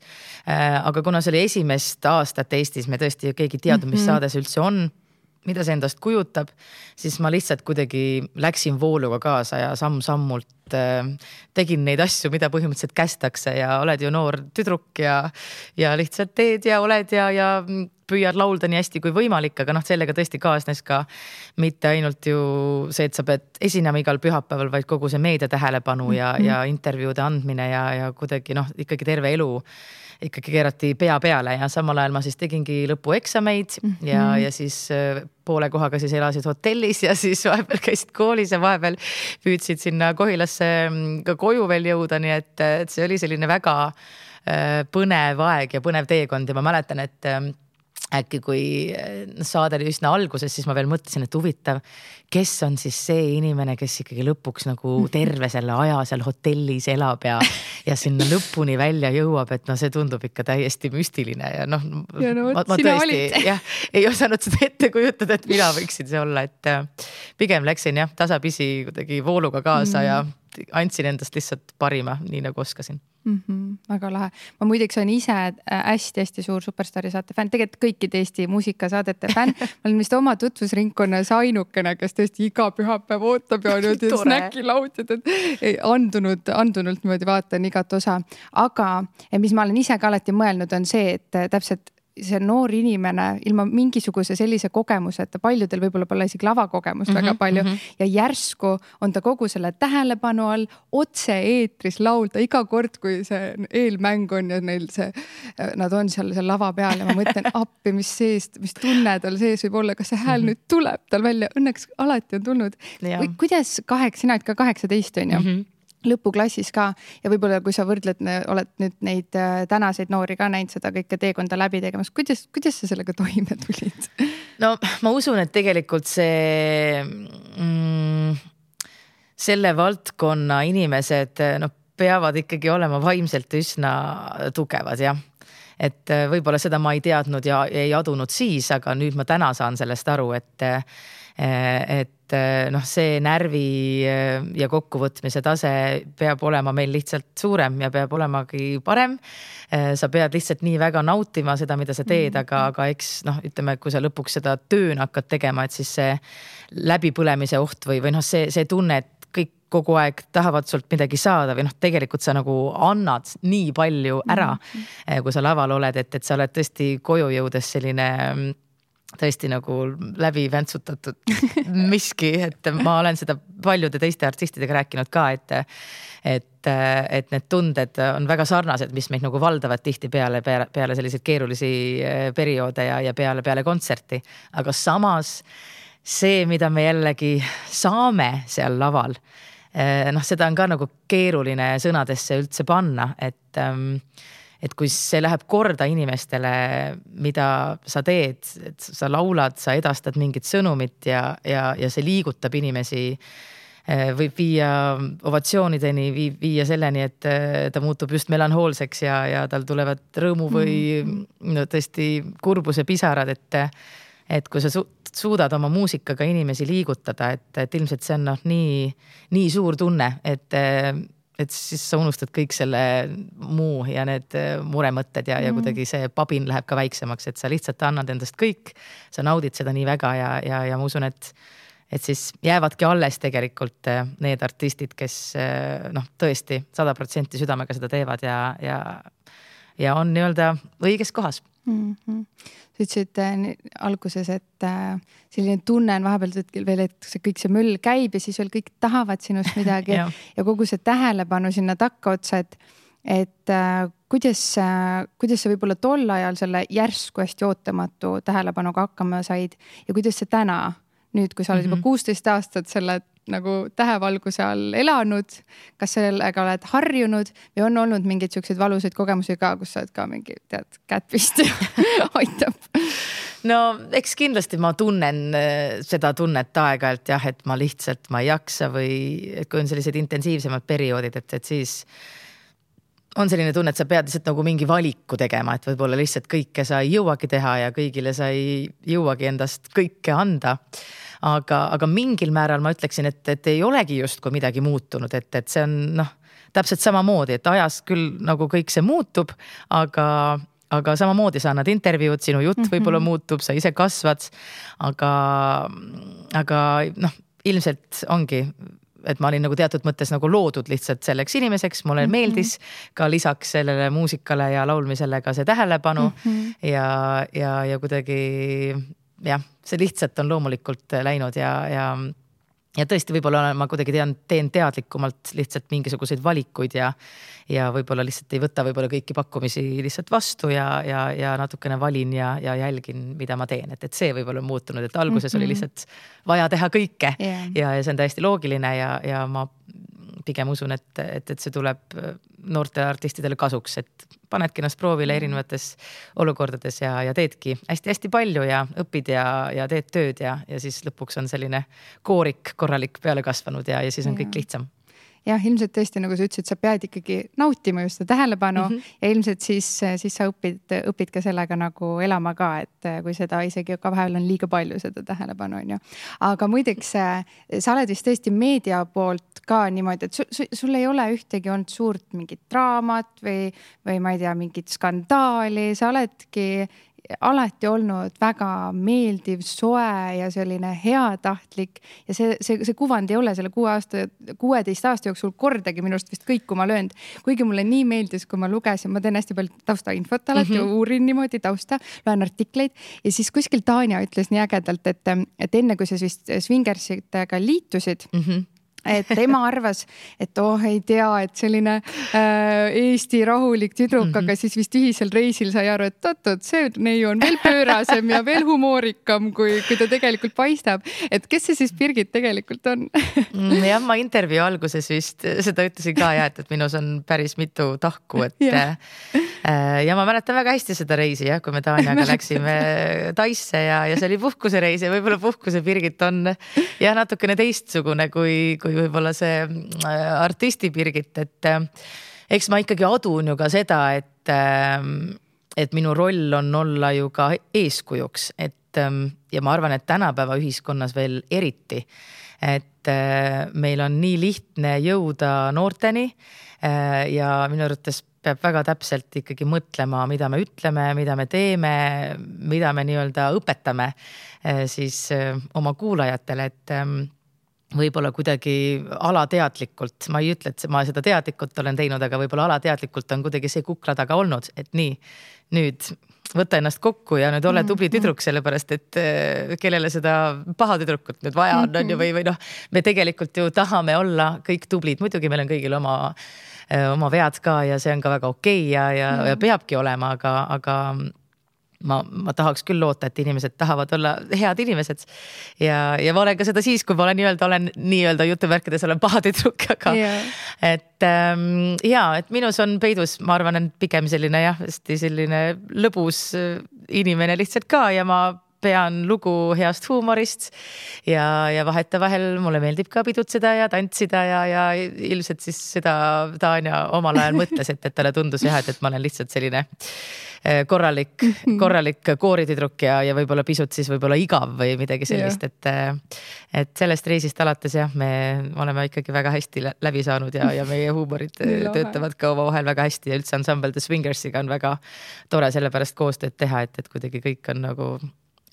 Äh, aga kuna see oli esimest aastat Eestis, me tõesti keegi ei teadnud, mis mm -hmm. saade see üldse on mida see endast kujutab, siis ma lihtsalt kuidagi läksin vooluga kaasa ja samm-sammult äh, tegin neid asju, mida põhimõtteliselt kästakse ja oled ju noor tüdruk ja, ja lihtsalt teed ja oled ja, ja püüad laulda nii hästi kui võimalik, aga noh, sellega tõesti kaasnes ka mitte ainult ju see, et sa pead esinema igal pühapäeval, vaid kogu see meedia tähelepanu ja mm, -hmm. ja intervjuude andmine ja, ja kuidagi noh, ikkagi terve elu ikkagi keerati pea peale ja samal ajal ma siis tegingi lõpueksameid mm -hmm. ja, ja siis äh, poole kohaga siis elasid hotellis ja siis [LAUGHS] vahepeal käisid koolis ja vahepeal püüdsid sinna Kohilasse mm, ka koju veel jõuda, nii et, et see oli selline väga äh, põnev aeg ja põnev teekond ja ma mäletan, et ähm, äkki kui saade oli üsna alguses, siis ma veel mõtlesin, et huvitav, kes on siis see inimene, kes ikkagi lõpuks nagu terve selle aja seal hotellis elab ja, ja sinna lõpuni välja jõuab, et no see tundub ikka täiesti müstiline ja noh. No, ma, ma tõesti jah, ei osanud seda ette kujutada, et mina võiksin see olla, et äh, pigem läksin jah, tasapisi kuidagi vooluga kaasa mm. ja andsin endast lihtsalt parima, nii nagu oskasin mm. -hmm, väga lahe, ma muideks olen ise hästi-hästi äh, suur Superstaari saate fänn, tegelikult kõikide Eesti muusikasaadete fänn ma olen vist oma tutvusringkonnas ainukene, kes tõesti iga pühapäev ootab ja niimoodi snäkilautid, [LAUGHS] et andunud, andunult niimoodi vaatan igat osa. aga mis ma olen ise ka alati mõelnud, on see, et täpselt see noor inimene ilma mingisuguse sellise kogemuseta, paljudel võib-olla pole isegi lavakogemust mm -hmm, väga mhm, palju mm -hmm. ja järsku on ta kogu selle tähelepanu all otse-eetris laulda iga kord, kui see eelmäng on ja neil see, nad on seal seal lava peal ja ma mõtlen [LAUGHS] appi, mis sees, mis tunne tal sees võib olla, kas see hääl mm -hmm. nüüd tuleb tal välja, õnneks alati on tulnud. kuidas kaheksa, sina oled ka kaheksateist on ju mm? -hmm lõpuklassis ka ja võib-olla, kui sa võrdled, oled nüüd neid äh, tänaseid noori ka näinud seda kõike teekonda läbi tegemas, kuidas, kuidas sa sellega toime tulid? no ma usun, et tegelikult see mm, selle valdkonna inimesed noh, peavad ikkagi olema vaimselt üsna tugevad jah et äh, võib-olla seda ma ei teadnud ja ei adunud siis, aga nüüd ma täna saan sellest aru, et Eh, et eh, noh, see närvi eh, ja kokkuvõtmise tase peab olema meil lihtsalt suurem ja peab olemagi parem. sa pead lihtsalt nii väga nautima seda, mida sa teed, aga, mhm. aga eks noh, ütleme, kui sa lõpuks seda tööna hakkad tegema, et siis see läbipõlemise oht või, või noh, see, see tunne, et kõik kogu aeg tahavad sult midagi saada või noh, tegelikult sa nagu annad nii palju ära mm, -hmm. kui sa laval oled, et, et sa oled tõesti koju jõudes selline mm, tõesti nagu läbi väntsutatud [LAUGHS] miski, et ma olen seda paljude teiste artistidega rääkinud ka, et et, et need tunded on väga sarnased, mis meid nagu valdavad tihtipeale peale, peale selliseid keerulisi eh, perioode ja, ja peale, peale kontserti. aga samas see, mida me jällegi saame seal laval, eh, noh, seda on ka nagu keeruline sõnadesse üldse panna, et ähm, et kui see läheb korda inimestele, mida sa teed, et sa laulad, sa edastad mingit sõnumit ja, ja, ja see liigutab inimesi eh, võib viia ovatsioonideni, viia selleni, et eh, ta muutub just melanhoolseks ja, ja tal tulevad rõõmu või mm. no tõesti kurbuse pisarad, et. et kui sa su suudad oma muusikaga inimesi liigutada, et, et ilmselt see on noh, nii, nii suur tunne, et eh, et siis sa unustad kõik selle muu ja need äh, muremõtted ja mm., ja mhm. kuidagi see pabin läheb ka väiksemaks, et sa lihtsalt annad endast kõik. sa naudid seda nii väga ja, ja, ja ma usun, et, et siis jäävadki alles tegelikult äh, need artistid, kes äh, noh, tõesti sada protsenti südamega seda teevad ja, ja, ja on nii-öelda õiges kohas mm. -hmm. sa ütlesid äh, alguses, et äh, selline tunne on vahepeal veel, et see kõik see möll käib ja siis veel kõik tahavad sinust [LAUGHS] midagi ja. ja kogu see tähelepanu sinna takkaotsa, et, et äh, kuidas, äh, kuidas sa võib-olla tol ajal selle järsku hästi ootamatu tähelepanuga hakkama said ja kuidas sa täna nüüd, kui sa oled mm -hmm. juba mhm. kuusteist aastat selle nagu tähevalguse all elanud, kas sellega oled harjunud või on olnud mingeid siukseid valusaid kogemusi ka, kus sa oled ka mingi tead kätt püsti [LAUGHS] aitab? no eks kindlasti ma tunnen äh, seda tunnet aeg-ajalt jah, et ma lihtsalt, ma ei jaksa või et kui on sellised intensiivsemad perioodid, et, et siis on selline tunne, et sa pead lihtsalt nagu mingi valiku tegema, et võib-olla lihtsalt kõike sa ei jõuagi teha ja kõigile sa ei jõuagi endast kõike anda aga, aga mingil määral ma ütleksin, et, et ei olegi justkui midagi muutunud, et, et see on noh, täpselt samamoodi, et ajas küll nagu kõik see muutub, aga aga samamoodi sa annad intervjuud, sinu jutt mm -hmm. võib-olla muutub, sa ise kasvad. aga, aga noh, ilmselt ongi et ma olin nagu teatud mõttes nagu loodud lihtsalt selleks inimeseks, mulle mm -hmm. meeldis ka lisaks sellele muusikale ja laulmisele ka see tähelepanu mm -hmm. ja, ja, ja kuidagi jah, see lihtsalt on loomulikult läinud ja, ja ja tõesti, võib-olla ma kuidagi tean, teen teadlikumalt lihtsalt mingisuguseid valikuid ja, ja võib-olla lihtsalt ei võta võib-olla kõiki pakkumisi lihtsalt vastu ja, ja, ja natukene valin ja, ja jälgin, mida ma teen, et, et see võib-olla on muutunud, et alguses mm -hmm. oli mhm. lihtsalt vaja teha kõike yeah. ja, ja see on täiesti loogiline ja, ja ma pigem usun, et, et, et see tuleb noortele artistidele kasuks, et panedki ennast proovile mm. erinevates olukordades ja, ja teedki hästi-hästi palju ja õpid ja, ja teed tööd ja, ja siis lõpuks on selline koorik korralik peale kasvanud ja, ja siis on kõik lihtsam jah, ilmselt tõesti, nagu sa ütlesid, sa pead ikkagi nautima just seda tähelepanu mm -hmm. ja ilmselt siis, siis sa õpid, õpid ka sellega nagu elama ka, et kui seda isegi ka vahel on liiga palju, seda tähelepanu on ju. aga muideks sa oled vist tõesti meedia poolt ka niimoodi, et sul, sul ei ole ühtegi olnud suurt mingit draamat või, või ma ei tea, mingit skandaali, sa oledki alati olnud väga meeldiv, soe ja selline heatahtlik ja see, see, see kuvand ei ole selle kuue aasta, kuueteist aasta jooksul kordagi minu arust vist kõikuma löönud. kuigi mulle nii meeldis, kui ma lugesin, ma teen hästi palju taustainfot alati mm, -hmm. uurin niimoodi tausta, loen artikleid ja siis kuskil Tanja ütles nii ägedalt, et, et enne kui sa vist Swingersitega liitusid mm. -hmm et tema [LAUGHS] arvas, et oh, ei tea, et selline äh, Eesti rahulik tüdruk mm, -hmm. aga siis vist ühisel reisil sai aru, et oot-oot, see neiu on veel pöörasem ja veel humoorikam, kui, kui ta tegelikult paistab. et kes see siis Birgit tegelikult on mm, jah, ma intervjuu alguses vist seda ütlesin ka ja et, et minus on päris mitu tahku, et ja. Äh, ja ma mäletan väga hästi seda reisi jah, kui me Tanjaga [LAUGHS] läksime Taisse ja, ja see oli puhkusereis ja võib-olla puhkuse Birgit on jah, natukene teistsugune kui, kui kui võib-olla see äh, artisti Birgit, et äh, eks ma ikkagi adun ju ka seda, et, äh, et minu roll on olla ju ka eeskujuks, et ja ma arvan, et tänapäeva ühiskonnas veel eriti, et meil on nii lihtne jõuda noorteni ja minu arvates peab väga täpselt ikkagi mõtlema, mida me ütleme, mida me teeme, mida me nii-öelda õpetame siis oma kuulajatele, et võib-olla kuidagi alateadlikult, ma ei ütle, et ma seda teadlikult olen teinud, aga võib-olla alateadlikult on kuidagi see kukla taga olnud, et nii, nüüd võta ennast kokku ja nüüd ole mm, tubli mm. tüdruk, sellepärast et eh, kellele seda paha tüdrukut nüüd vaja on, on ju, või, või noh, me tegelikult ju tahame olla kõik tublid, muidugi meil on kõigil oma, eh, oma vead ka ja see on ka väga okei okay ja, ja, ja peabki olema, aga, aga ma, ma tahaks küll loota, et inimesed tahavad olla head inimesed. ja, ja ma olen ka seda siis, kui ma olen nii-öelda, olen nii-öelda jutumärkides olen paha tüdruk, aga yeah. et ähm, ja, et minus on peidus, ma arvan, on pigem selline jah, hästi selline lõbus äh, inimene lihtsalt ka ja ma pean lugu heast huumorist ja, ja vahetevahel mulle meeldib ka pidutseda ja tantsida ja, ja ilmselt siis seda Tanja omal ajal mõtles, et, et talle tundus jah, et, et ma olen lihtsalt selline Eh, korralik, mhm. korralik kooritüdruk ja, ja võib-olla pisut siis võib-olla igav või midagi sellist, et. Eh, et sellest reisist alates jah, me oleme ikkagi väga hästi läbi saanud ja, ja meie huumorid eh, töötavad ka omavahel väga hästi ja üldse ansambel The Swingersiga on väga tore sellepärast koostööd teha, et, et kuidagi kõik on nagu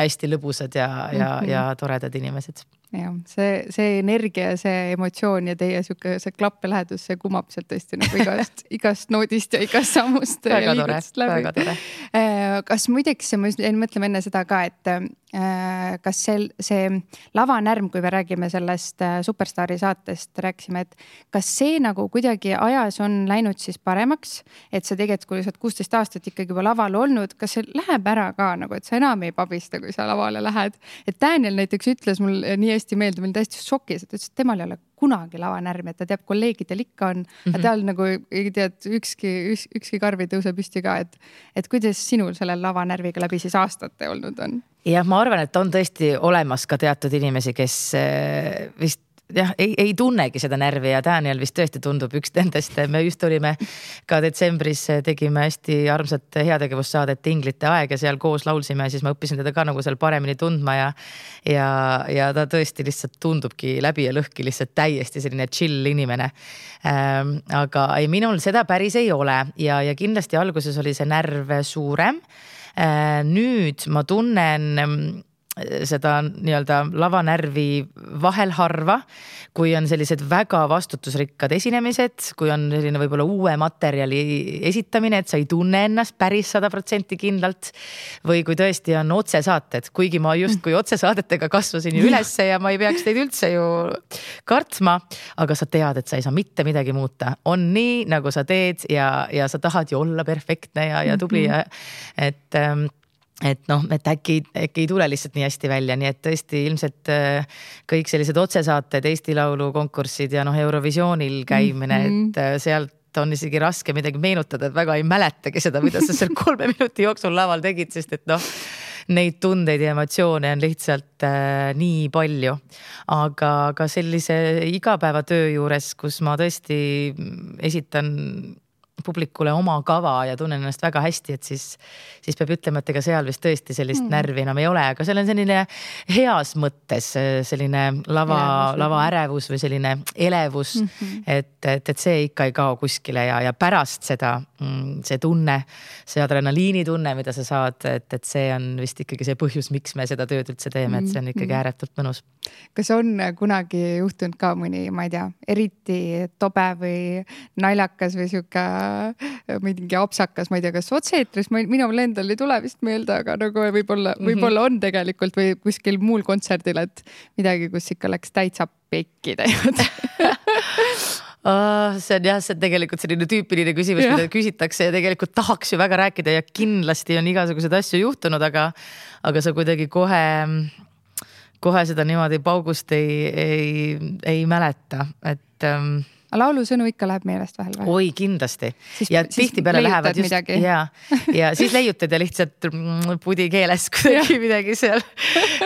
hästi lõbusad ja, ja mm, -hmm. ja toredad inimesed jah, see, see energia ja see emotsioon ja teie sihuke see klappelähedus, see kumab sealt tõesti nagu igast [LAUGHS] igast noodist ja igast sammust. väga tore, väga tore. Äh, kas muideks, ma mõtleme enne seda ka, et äh, kas see, see lavanärm, kui me räägime sellest äh, Superstaari saatest, rääkisime, et kas see nagu kuidagi ajas on läinud siis paremaks, et sa tegelikult, kui sa oled kuusteist aastat ikkagi juba laval olnud, kas see läheb ära ka nagu, et sa enam ei pabista, kui sa lavale lähed? et Daniel näiteks ütles mul nii hästi meelde, ma olin täiesti šokis, et ta ütles, et temal ei ole kunagi lavanärmi, et ta teab, kolleegidel ikka on mm, -hmm. aga tal nagu ei tea, et ükski üks,, ükski karv ei tõuse püsti ka, et, et kuidas sinul selle lavanärviga läbi siis aastate olnud on? jah, ma arvan, et on tõesti olemas ka teatud inimesi, kes eh, vist jah, ei, ei tunnegi seda närvi ja Daniel vist tõesti tundub üks nendest. me just olime ka detsembris, tegime hästi armsat heategevussaadet Inglite aeg ja seal koos laulsime siis ma õppisin teda ka nagu seal paremini tundma ja. ja, ja ta tõesti lihtsalt tundubki läbi ja lõhki lihtsalt täiesti selline chill inimene ähm,. aga ei, minul seda päris ei ole ja, ja kindlasti alguses oli see närv suurem äh,. nüüd ma tunnen seda nii-öelda lavanärvi vahel harva, kui on sellised väga vastutusrikkad esinemised, kui on selline võib-olla uue materjali esitamine, et sa ei tunne ennast päris sada protsenti kindlalt. või kui tõesti on otsesaated, kuigi ma justkui otsesaadetega kasvasin ju ülesse ja ma ei peaks neid üldse ju kartma. aga sa tead, et sa ei saa mitte midagi muuta, on nii, nagu sa teed ja, ja sa tahad ju olla perfektne ja, ja tubli ja et ähm, et noh, et äkki, äkki ei tule lihtsalt nii hästi välja, nii et tõesti ilmselt äh, kõik sellised otsesaated, Eesti Laulu konkursid ja noh, Eurovisioonil käimine mm, -hmm. et äh, sealt on isegi raske midagi meenutada, et väga ei mäletagi seda, mida sa seal [LAUGHS] kolme minuti jooksul laval tegid, sest et noh, neid tundeid ja emotsioone on lihtsalt äh, nii palju. aga ka sellise igapäevatöö juures, kus ma tõesti esitan publikule oma kava ja tunnen ennast väga hästi, et siis, siis peab ütlema, et ega seal vist tõesti sellist mm. närvi enam ei ole, aga seal on selline heas mõttes selline lava, lavaärevus või selline elevus mm. -hmm. et, et, et see ikka ei kao kuskile ja, ja pärast seda mm, see tunne, see adrenaliinitunne, mida sa saad, et, et see on vist ikkagi see põhjus, miks me seda tööd üldse teeme, et see on ikkagi mm-hmm. ääretult mõnus. Kas on kunagi juhtunud ka mõni, ma ei tea, eriti tobe või naljakas või sihuke Äh, mingi apsakas, ma ei tea, kas otse-eetris, minul endal ei tule vist meelde, aga nagu võib-olla, mhm. võib-olla on tegelikult või kuskil muul kontserdil, et midagi, kus ikka läks täitsa pekki teinud Oh, [LAUGHS] see on jah, see on tegelikult selline tüüpiline küsimus, mida küsitakse ja tegelikult tahaks ju väga rääkida ja kindlasti on igasuguseid asju juhtunud, aga, aga sa kuidagi kohe, kohe seda niimoodi paugust ei, ei, ei mäleta, et ähm, aga laulusõnu ikka läheb meelest vahel või? oi, kindlasti. ja tihtipeale lähevad just midagi. ja, ja siis leiutad ja lihtsalt pudi keeles [LAUGHS] kuidagi midagi seal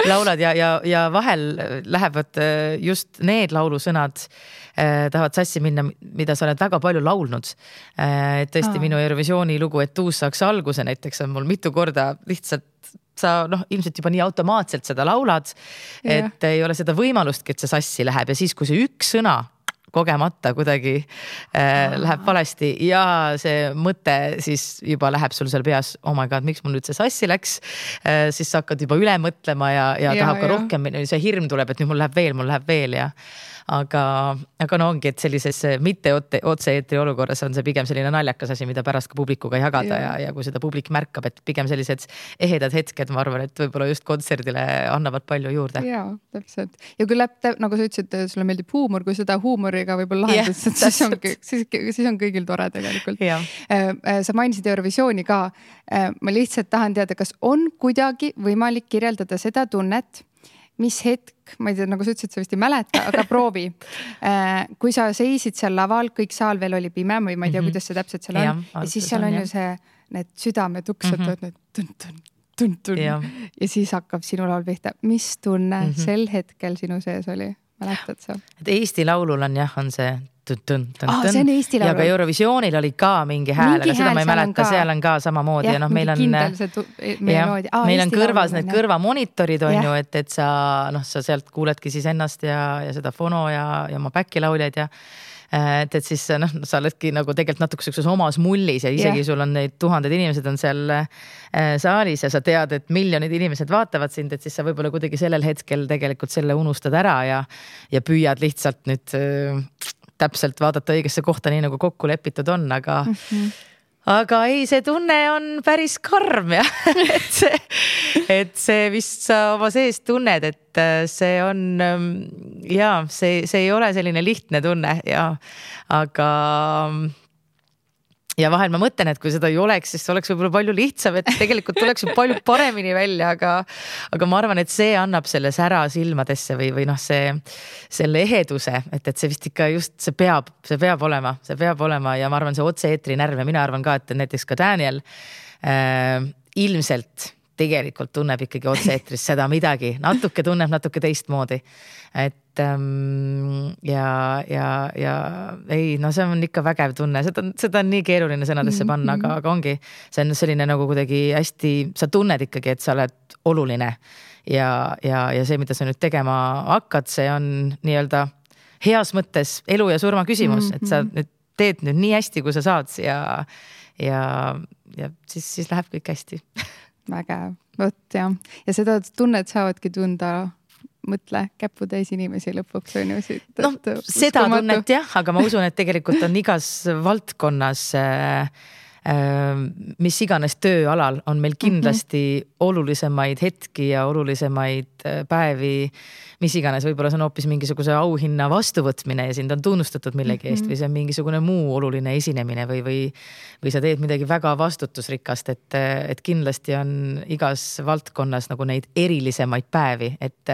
laulad ja, ja, ja vahel lähevad äh, just need laulusõnad eh, tahavad sassi minna, mida sa oled väga palju laulnud eh,. et tõesti Aa. minu Eurovisiooni lugu, et uus saaks alguse näiteks on mul mitu korda lihtsalt sa noh, ilmselt juba nii automaatselt seda laulad, et yeah. ei ole seda võimalustki, et see sassi läheb ja siis, kui see üks sõna kogemata kuidagi äh, läheb valesti ja see mõte siis juba läheb sul seal peas, oh my god, miks mul nüüd see sassi läks äh,. siis sa hakkad juba üle mõtlema ja, ja, ja tahab ka ja. rohkem, see hirm tuleb, et nüüd mul läheb veel, mul läheb veel ja aga, aga no ongi, et sellises mitte otse-eetri olukorras on see pigem selline naljakas asi, mida pärast ka publikuga jagada ja, ja, ja kui seda publik märkab, et pigem sellised ehedad hetked, ma arvan, et võib-olla just kontserdile annavad palju juurde. ja täpselt ja kui läheb, nagu sa ütlesid, sulle meeldib huumor, kui seda huumoriga võib-olla lahendad yeah,, siis on, siis, siis on kõigil tore tegelikult. Äh, äh, sa mainisid Eurovisiooni ka. Äh, ma lihtsalt tahan teada, kas on kuidagi võimalik kirjeldada seda tunnet mis hetk, ma ei tea, nagu sa ütlesid, sa vist ei mäleta, aga [LAUGHS] proovi. Äh, kui sa seisid seal laval, kõik saal veel oli pime või ma ei tea -hmm. kuidas see täpselt seal on ja, ja siis seal on, on ju see, need südametuksed mm, -hmm. need tun-tun, tun-tun ja. ja siis hakkab sinu laul pihta. mis tunne mm -hmm. sel hetkel sinu sees oli, mäletad sa? et Eesti Laulul on jah, on see ah, see on Eesti Laul. ja ka Eurovisioonil oli ka mingi hääl, aga seda ma ei mäleta, seal on ka samamoodi ja, ja noh, meil on. jah, meil on kõrvas need kõrvamonitorid on ju, et, et sa noh, sa sealt kuuledki siis ennast ja, ja seda fono ja, ja oma back'i lauljaid ja et, et siis noh, sa oledki nagu tegelikult natuke sihukeses omas mullis ja isegi yeah. sul on neid tuhanded inimesed on seal äh, saalis ja sa tead, et miljonid inimesed vaatavad sind, et siis sa võib-olla kuidagi sellel hetkel tegelikult selle unustad ära ja, ja püüad lihtsalt nüüd äh, täpselt vaadata õigesse kohta, nii nagu kokku lepitud on, aga mm. -hmm aga ei, see tunne on päris karm jah [LAUGHS] et see, et see vist sa oma sees tunned, et äh, see on ähm, ja see, see ei ole selline lihtne tunne ja aga ja vahel ma mõtlen, et kui seda ei oleks, siis oleks võib-olla palju lihtsam, et tegelikult tuleks ju palju paremini välja, aga, aga ma arvan, et see annab selle sära silmadesse või, või noh, see, selle eheduse, et, et see vist ikka just, see peab, see peab olema, see peab olema ja ma arvan, see otse-eetri närv ja mina arvan ka, et näiteks ka Daniel äh, ilmselt tegelikult tunneb ikkagi otse-eetris seda midagi, natuke tunneb natuke teistmoodi. et ähm, ja, ja, ja ei, no see on ikka vägev tunne, seda, seda on nii keeruline sõnadesse panna, aga, aga ongi, see on selline nagu kuidagi hästi, sa tunned ikkagi, et sa oled oluline. ja, ja, ja see, mida sa nüüd tegema hakkad, see on nii-öelda heas mõttes elu ja surma küsimus, et sa nüüd teed nüüd nii hästi, kui sa saad ja, ja, ja siis, siis läheb kõik hästi [LAUGHS] vägev, vot jah, ja seda tunnet saavadki tunda mõtle käputäis inimesi lõpuks on ju siit. noh, seda tunnet jah, aga ma usun, et tegelikult on igas valdkonnas äh, mis iganes tööalal on meil kindlasti mm -hmm. olulisemaid hetki ja olulisemaid äh, päevi mis iganes, võib-olla see on hoopis mingisuguse auhinna vastuvõtmine ja sind on tunnustatud millegi eest mm -hmm. või see on mingisugune muu oluline esinemine või, või. või sa teed midagi väga vastutusrikast, et, et kindlasti on igas valdkonnas nagu neid erilisemaid päevi, et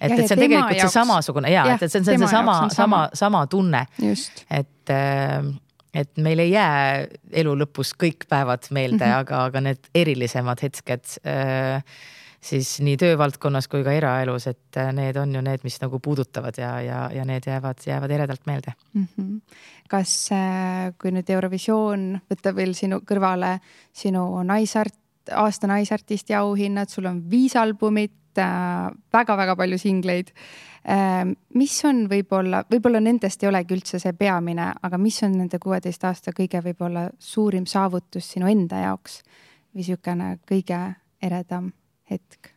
et, et see on tegelikult see samasugune ja, ja, et, et see on see, see sama, sama, sama tunne. et, et meil ei jää elu lõpus kõik päevad meelde mm, -hmm. aga, aga need erilisemad hetked äh, siis nii töövaldkonnas kui ka eraelus, et äh, need on ju need, mis nagu puudutavad ja, ja, ja need jäävad, jäävad eredalt meelde mm. -hmm. kas, äh, kui nüüd Eurovisioon võtta veel sinu kõrvale sinu naisart, aasta naisartisti auhinnad, sul on viis albumit väga-väga palju singleid. Mis on võib-olla, võib-olla nendest ei olegi üldse see peamine, aga mis on nende kuueteist aasta kõige võib-olla suurim saavutus sinu enda jaoks või sihukene kõige eredam hetk?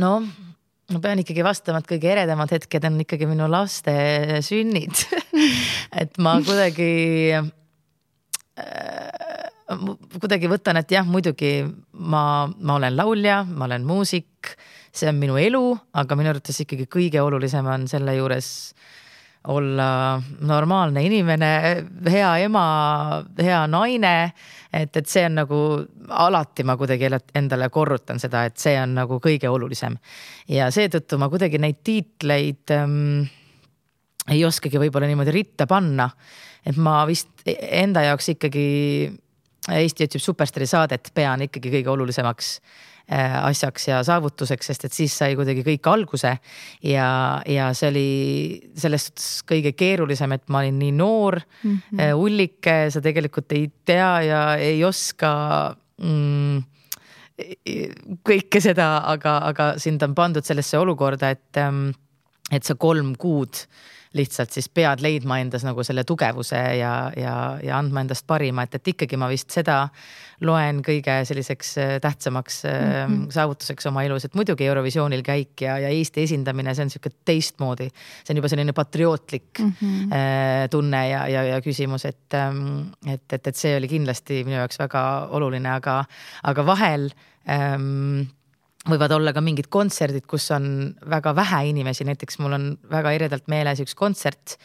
no ma pean ikkagi vastama, et kõige eredamad hetked on ikkagi minu laste sünnid [LAUGHS] et ma kuidagi äh, kuidagi võtan, et jah, muidugi ma, ma olen laulja, ma olen muusik, see on minu elu, aga minu arvates ikkagi kõige olulisem on selle juures olla normaalne inimene, hea ema, hea naine. et, et see on nagu alati ma kuidagi endale korrutan seda, et see on nagu kõige olulisem. ja seetõttu ma kuidagi neid tiitleid ähm, ei oskagi võib-olla niimoodi ritta panna. et ma vist enda jaoks ikkagi Eesti otsib superstaari saadet pean ikkagi kõige olulisemaks Äh, asjaks ja saavutuseks, sest et siis sai kuidagi kõik alguse. ja, ja see oli selles suhtes kõige keerulisem, et ma olin nii noor mm, -hmm. ullike, sa tegelikult ei tea ja ei oska mm, kõike seda, aga, aga sind on pandud sellesse olukorda, et, ähm, et sa kolm kuud lihtsalt siis pead leidma endas nagu selle tugevuse ja, ja, ja andma endast parima, et, et ikkagi ma vist seda loen kõige selliseks äh, tähtsamaks mm -hmm. saavutuseks oma elus, et muidugi Eurovisioonil käik ja, ja Eesti esindamine, see on sihuke teistmoodi. see on juba selline patriootlik mm -hmm. tunne ja, ja, ja küsimus, et, ähm, et, et, et see oli kindlasti minu jaoks väga oluline, aga, aga vahel ähm, võivad olla ka mingid kontserdid, kus on väga vähe inimesi, näiteks mul on väga eredalt meeles üks kontsert,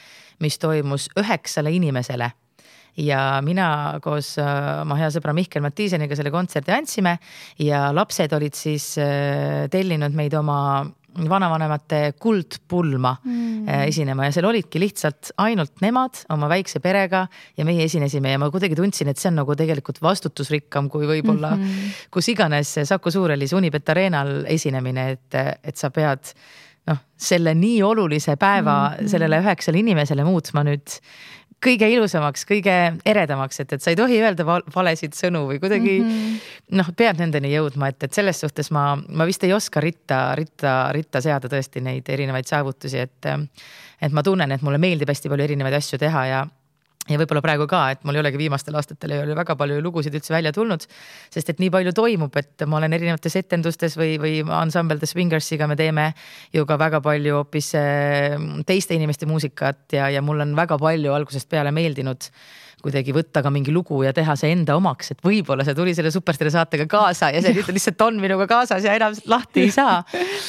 mis toimus üheksale inimesele. Ja mina koos äh, oma hea sõbra Mihkel Mattiiseniga selle kontserdi andsime ja lapsed olid siis äh, tellinud meid oma vanavanemate kuldpulma mm. Äh, esinema ja seal olidki lihtsalt ainult nemad oma väikse perega ja meie esinesime ja ma kuidagi tundsin, et see on nagu tegelikult vastutusrikkam kui võib-olla mm -hmm. kus iganes Saku Suurhallis Unibet Arenal esinemine, et, et sa pead noh, selle nii olulise päeva mm -hmm. sellele üheksale inimesele muutma nüüd kõige ilusamaks, kõige eredamaks, et, et sa ei tohi öelda valesid sõnu või kuidagi mm -hmm. noh, pead nendeni jõudma, et, et selles suhtes ma, ma vist ei oska ritta, ritta, ritta seada tõesti neid erinevaid saavutusi, et. et ma tunnen, et mulle meeldib hästi palju erinevaid asju teha ja ja võib-olla praegu ka, et mul ei olegi viimastel aastatel ei ole väga palju lugusid üldse välja tulnud. sest et nii palju toimub, et ma olen erinevates etendustes või, või ansambel The Swingersiga me teeme ju ka väga palju hoopis eh, teiste inimeste muusikat ja, ja mul on väga palju algusest peale meeldinud kuidagi võtta ka mingi lugu ja teha see enda omaks, et võib-olla see tuli selle Superstaari saatega kaasa ja see nüüd lihtsalt on minuga kaasas ja enam lahti ei saa.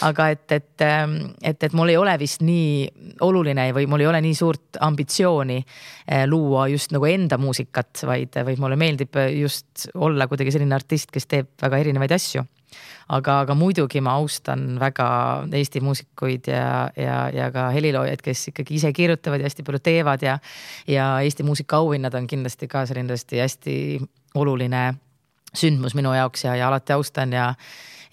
aga et, et, ähm, et, et mul ei ole vist nii oluline või mul ei ole nii suurt ambitsiooni äh, luua just nagu enda muusikat, vaid, vaid mulle meeldib just olla kuidagi selline artist, kes teeb väga erinevaid asju aga, aga muidugi ma austan väga Eesti muusikuid ja, ja, ja ka heliloojaid, kes ikkagi ise kirjutavad ja hästi palju teevad ja. ja Eesti muusikaauhinnad on kindlasti ka selline tõesti hästi oluline sündmus minu jaoks ja, ja alati austan ja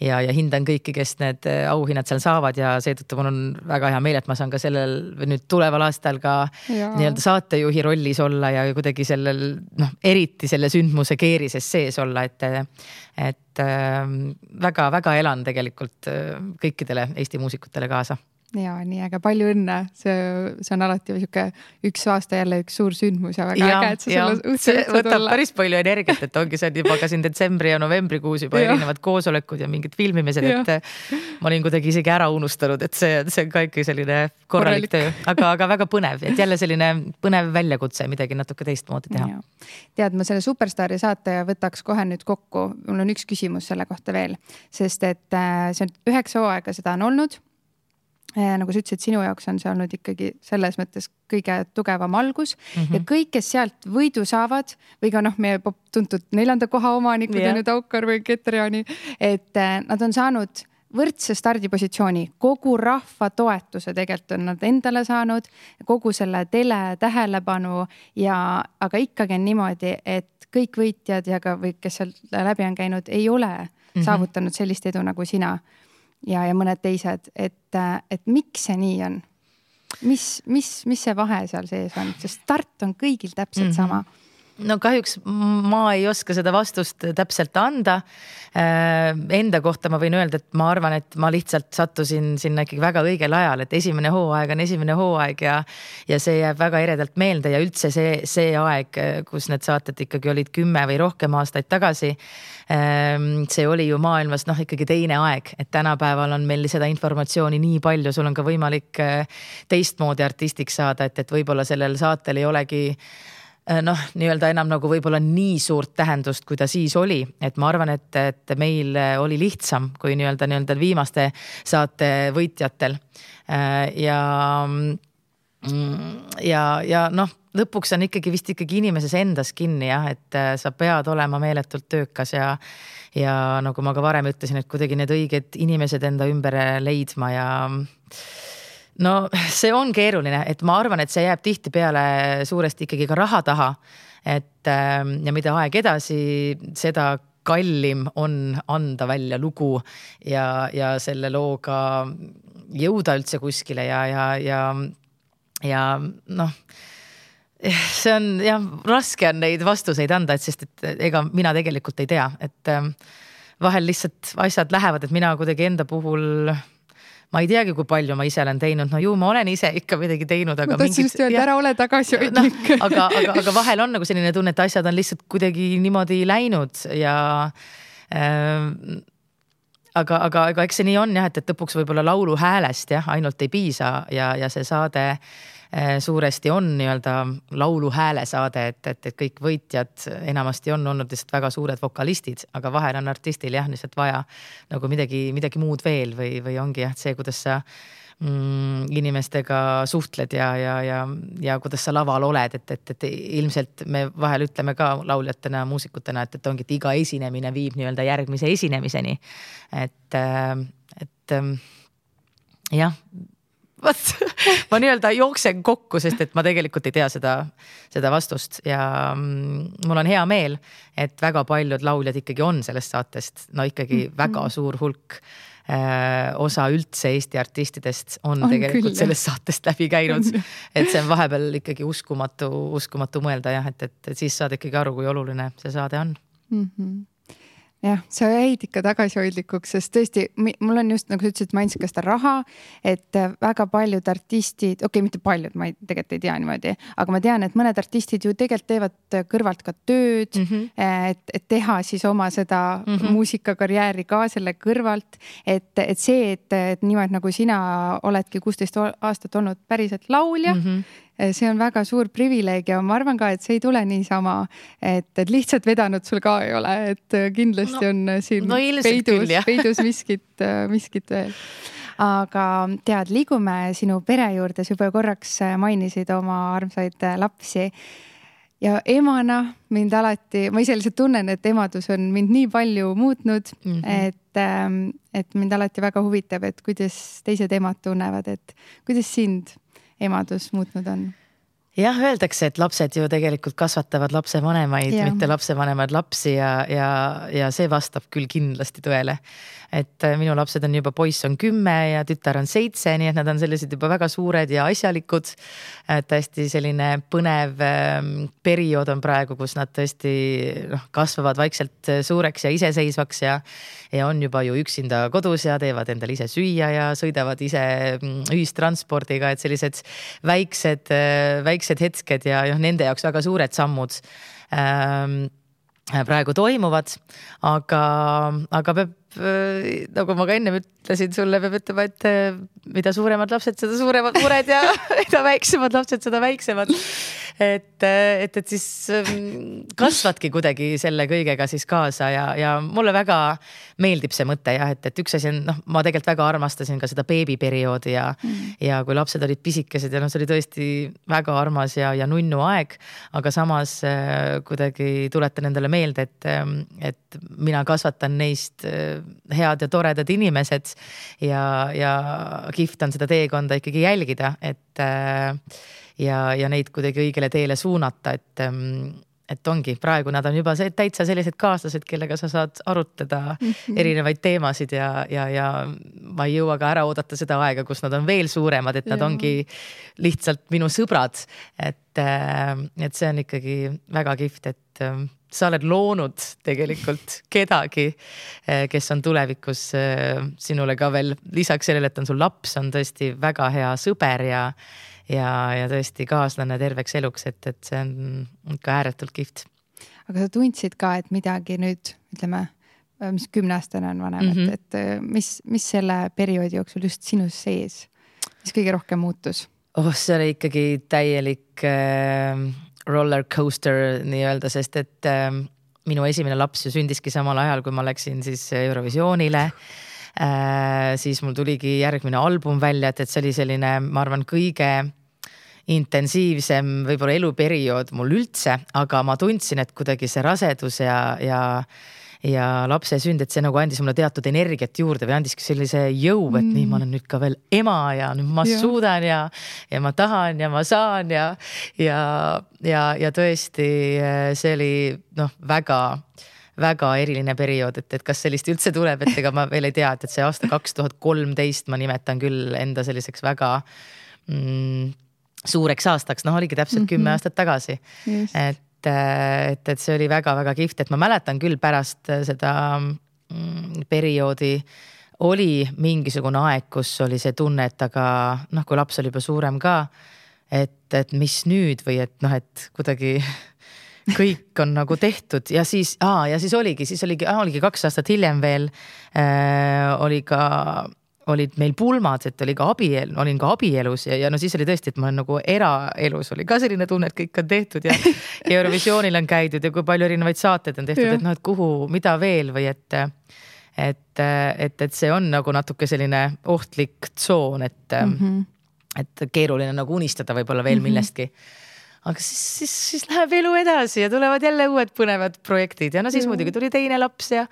ja, ja hindan kõiki, kes need äh, auhinnad seal saavad ja seetõttu mul on väga hea meel, et ma saan ka sellel nüüd tuleval aastal ka nii-öelda saatejuhi rollis olla ja kuidagi sellel noh, eriti selle sündmuse keerises sees olla, et, et väga-väga äh, elan tegelikult äh, kõikidele Eesti muusikutele kaasa ja nii äge, palju õnne, see, see on alati sihuke üks aasta jälle üks suur sündmus ja väga ja, äge, et sa selle õhtu üldse võtab tulla. päris palju energiat, et ongi see juba ka siin detsembri ja novembrikuus juba ja. erinevad koosolekud ja mingid filmimised, et ma olin kuidagi isegi ära unustanud, et see, see on ka ikka selline korralik, korralik. töö, aga, aga väga põnev, et jälle selline põnev väljakutse midagi natuke teistmoodi teha. tead, ma selle Superstaari saate võtaks kohe nüüd kokku, mul on üks küsimus selle kohta veel, sest et äh, see on üheksa hooaega, seda on olnud nagu sa ütlesid, sinu jaoks on see olnud ikkagi selles mõttes kõige tugevam algus mm -hmm. ja kõik, kes sealt võidu saavad või ka noh, meie tuntud neljanda koha omanikud yeah. on ju Taukar või Keter-Jaani, et äh, nad on saanud võrdse stardipositsiooni, kogu rahva toetuse tegelikult on nad endale saanud, kogu selle tele tähelepanu ja, aga ikkagi on niimoodi, et kõik võitjad ja ka, või kes seal läbi on käinud, ei ole mm -hmm. saavutanud sellist edu nagu sina ja, ja mõned teised, et, et miks see nii on? mis, mis, mis see vahe seal sees on, sest start on kõigil täpselt mm -hmm. sama no kahjuks ma ei oska seda vastust täpselt anda. Äh, enda kohta ma võin öelda, et ma arvan, et ma lihtsalt sattusin sinna ikkagi väga õigel ajal, et esimene hooaeg on esimene hooaeg ja. ja see jääb väga eredalt meelde ja üldse see, see aeg, kus need saated ikkagi olid kümme või rohkem aastaid tagasi Ehm, see oli ju maailmas noh, ikkagi teine aeg, et tänapäeval on meil seda informatsiooni nii palju, sul on ka võimalik eh, teistmoodi artistiks saada, et, et võib-olla sellel saatel ei olegi noh, nii-öelda enam nagu võib-olla nii suurt tähendust, kui ta siis oli, et ma arvan, et, et meil oli lihtsam kui nii-öelda nii-öelda viimaste saate võitjatel. Eh, ja, mm, ja, ja noh lõpuks on ikkagi vist ikkagi inimeses endas kinni jah, et äh, sa pead olema meeletult töökas ja. ja nagu ma ka varem ütlesin, et kuidagi need õiged inimesed enda ümber leidma ja no [LAUGHS] see on keeruline, et ma arvan, et see jääb tihtipeale suuresti ikkagi ka raha taha. et ähm, ja mida aeg edasi, seda kallim on anda välja lugu ja, ja selle looga jõuda üldse kuskile ja, ja, ja, ja noh see on jah, raske on neid vastuseid anda, et sest, et ega mina tegelikult ei tea, et ähm, vahel lihtsalt asjad lähevad, et mina kuidagi enda puhul ma ei teagi, kui palju ma ise olen teinud, no ju ma olen ise ikka midagi teinud, aga. ma tahtsin just öelda, ära ole tagasihoidlik no,. aga, aga, aga vahel on nagu selline tunne, et asjad on lihtsalt kuidagi niimoodi läinud ja äh, aga, aga, aga eks see nii on jah, et, et lõpuks võib-olla laulu häälest jah, ainult ei piisa ja, ja see saade äh, suuresti on nii-öelda laulu häälesaade, et, et, et kõik võitjad enamasti on olnud lihtsalt väga suured vokalistid, aga vahel on artistil jah, lihtsalt vaja nagu midagi, midagi muud veel või, või ongi jah, see, kuidas sa mm, inimestega suhtled ja, ja, ja, ja kuidas sa laval oled, et, et, et ilmselt me vahel ütleme ka lauljatena, muusikutena, et, et ongi, et iga esinemine viib nii-öelda järgmise esinemiseni. et, et jah vot [LAUGHS] ma nii-öelda jooksen kokku, sest et ma tegelikult ei tea seda, seda vastust ja mm, mul on hea meel, et väga paljud lauljad ikkagi on sellest saatest, no ikkagi mm -hmm. väga suur hulk äh, osa üldse Eesti artistidest on, On tegelikult küll, sellest saatest läbi käinud. [LAUGHS] et see on vahepeal ikkagi uskumatu, uskumatu mõelda jah, et, et, et siis saad ikkagi aru, kui oluline see saade on mm. -hmm jah, sa jäid ikka tagasihoidlikuks, sest tõesti, mul on just nagu sa ütlesid, mainisid ka seda raha, et äh, väga paljud artistid, okei okay,, mitte paljud, ma ei, tegelikult ei tea niimoodi, aga ma tean, et mõned artistid ju tegelikult teevad kõrvalt ka tööd mm, -hmm. et, et teha siis oma seda mm -hmm. muusikakarjääri ka selle kõrvalt. et, et see, et, et niimoodi nagu sina oledki kuusteist aastat olnud päriselt laulja mm. -hmm see on väga suur privileeg ja ma arvan ka, et see ei tule niisama, et, et lihtsalt vedanud sul ka ei ole, et eh, kindlasti no, on eh, siin no, peidus, [LAUGHS] peidus miskit, miskit veel. Aga tead, liigume sinu pere juurde, sa juba korraks mainisid oma armsaid lapsi. Ja emana mind alati, ma ise lihtsalt tunnen, et emadus on mind nii palju muutnud mm, -hmm. et, ähm, et mind alati väga huvitab, et kuidas teised emad tunnevad, et kuidas sind emadus muutnud on? Jah, öeldakse, et lapsed ju tegelikult kasvatavad lapsevanemaid, mitte lapsevanemaid lapsi ja, ja, ja see vastab küll kindlasti tõele et äh, minu lapsed on juba, poiss on kümme ja tütar on seitse, nii et nad on sellised juba väga suured ja asjalikud. hästi selline põnev ähm, periood on praegu, kus nad tõesti noh, kasvavad vaikselt äh, suureks ja iseseisvaks ja, ja on juba ju üksinda kodus ja teevad endale ise süüa ja sõidavad ise mm, ühistranspordiga, et sellised väiksed, äh, väiksed hetked ja noh, nende jaoks väga suured sammud ähm, praegu toimuvad, aga, aga peab nagu ma ka ennem ütlesin sulle, peab ütlema, et äh, mida suuremad lapsed, seda suuremad mured ja [LAUGHS] mida väiksemad lapsed, seda väiksemad. et, äh, et, et siis ähm, kasvadki kuidagi selle kõigega siis kaasa ja, ja mulle väga meeldib see mõte jah, et, et üks asi on noh, ma tegelikult väga armastasin ka seda beebiperioodi ja mm., ja kui lapsed olid pisikesed ja noh, see oli tõesti väga armas ja, ja nunnu aeg. aga samas äh, kuidagi tuletan endale meelde, et, ähm, et mina kasvatan neist head ja toredad inimesed. Ja, ja kihvt on seda teekonda ikkagi jälgida, et äh, ja, ja neid kuidagi õigele teele suunata, et ähm, et ongi, praegu nad on juba see, täitsa sellised kaaslased, kellega sa saad arutada mm -hmm. erinevaid teemasid ja, ja, ja ma ei jõua ka ära oodata seda aega, kus nad on veel suuremad, et nad ja. ongi lihtsalt minu sõbrad. et, äh, et see on ikkagi väga kihvt, et ähm, sa oled loonud tegelikult kedagi, eh, kes on tulevikus sinule ka veel lisaks sellele, et on sul laps, on tõesti väga hea sõber ja ja, ja tõesti kaaslane terveks eluks, et, et see on ikka ääretult kihvt. aga sa tundsid ka, et midagi nüüd ütleme, mis kümneaastane on vanem mm, -hmm. et, et mis, mis selle perioodi jooksul just sinus sees, mis kõige rohkem muutus? oh, see oli ikkagi täielik äh, roller coaster nii-öelda, sest et äh, minu esimene laps ju sündiski samal ajal, kui ma läksin siis Eurovisioonile äh,. Siis mul tuligi järgmine album välja, et, et see oli selline, ma arvan, kõige intensiivsem võib-olla eluperiood mul üldse, aga ma tundsin, et kuidagi see rasedus ja, ja ja lapse sünd, et see nagu andis mulle teatud energiat juurde või andiski sellise jõu, et mm. nii, ma olen nüüd ka veel ema ja nüüd ma ja. suudan ja, ja ma tahan ja ma saan ja, ja, ja, ja tõesti see oli noh, väga väga eriline periood, et, et kas sellist üldse tuleb, et ega ma veel ei tea, et, et see aasta kaks tuhat kolmteist ma nimetan küll enda selliseks väga mm, suureks aastaks, noh, oligi täpselt mm -hmm. kümme aastat tagasi. et et, et, et see oli väga-väga kihvt, et ma mäletan küll pärast seda mm, perioodi oli mingisugune aeg, kus oli see tunne, et aga noh, kui laps oli juba suurem ka, et, et mis nüüd või et noh, et kuidagi kõik on nagu tehtud ja siis, ja siis oligi, siis oligi, oligi kaks aastat hiljem veel äh, oli ka olid meil pulmad, et oli ka abielu, olin ka abielus ja, ja no siis oli tõesti, et ma olen nagu eraelus oli ka selline tunne, et kõik on tehtud ja, ja Eurovisioonil on käidud ja kui palju erinevaid saateid on tehtud, et noh, et kuhu, mida veel või et. et, et, et see on nagu natuke selline ohtlik tsoon, et mm, -hmm. et keeruline nagu unistada võib-olla veel mm -hmm. millestki aga siis, siis, siis läheb elu edasi ja tulevad jälle uued põnevad projektid ja no siis mm. muidugi tuli teine laps ja,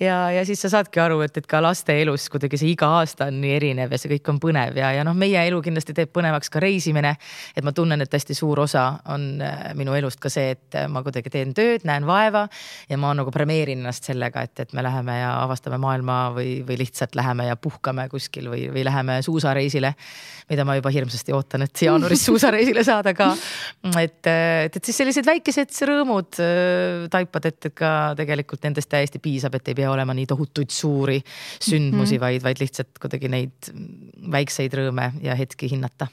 ja, ja siis sa saadki aru, et, et ka laste elus kuidagi see iga aasta on nii erinev ja see kõik on põnev ja, ja noh, meie elu kindlasti teeb põnevaks ka reisimine. et ma tunnen, et hästi suur osa on äh, minu elust ka see, et ma kuidagi teen tööd, näen vaeva ja ma nagu premeerin ennast sellega, et, et me läheme ja avastame maailma või, või lihtsalt läheme ja puhkame kuskil või, või läheme suusareisile mida ma juba hirmsasti ootan, et jaanuaris [LAUGHS] suusareisile saada ka. Et, et, et siis sellised väikesed rõõmud äh, taipad, et ka tegelikult nendest täiesti piisab, et ei pea olema nii tohutuid suuri sündmusi mm, -hmm. vaid, vaid lihtsalt kuidagi neid väikseid rõõme ja hetki hinnata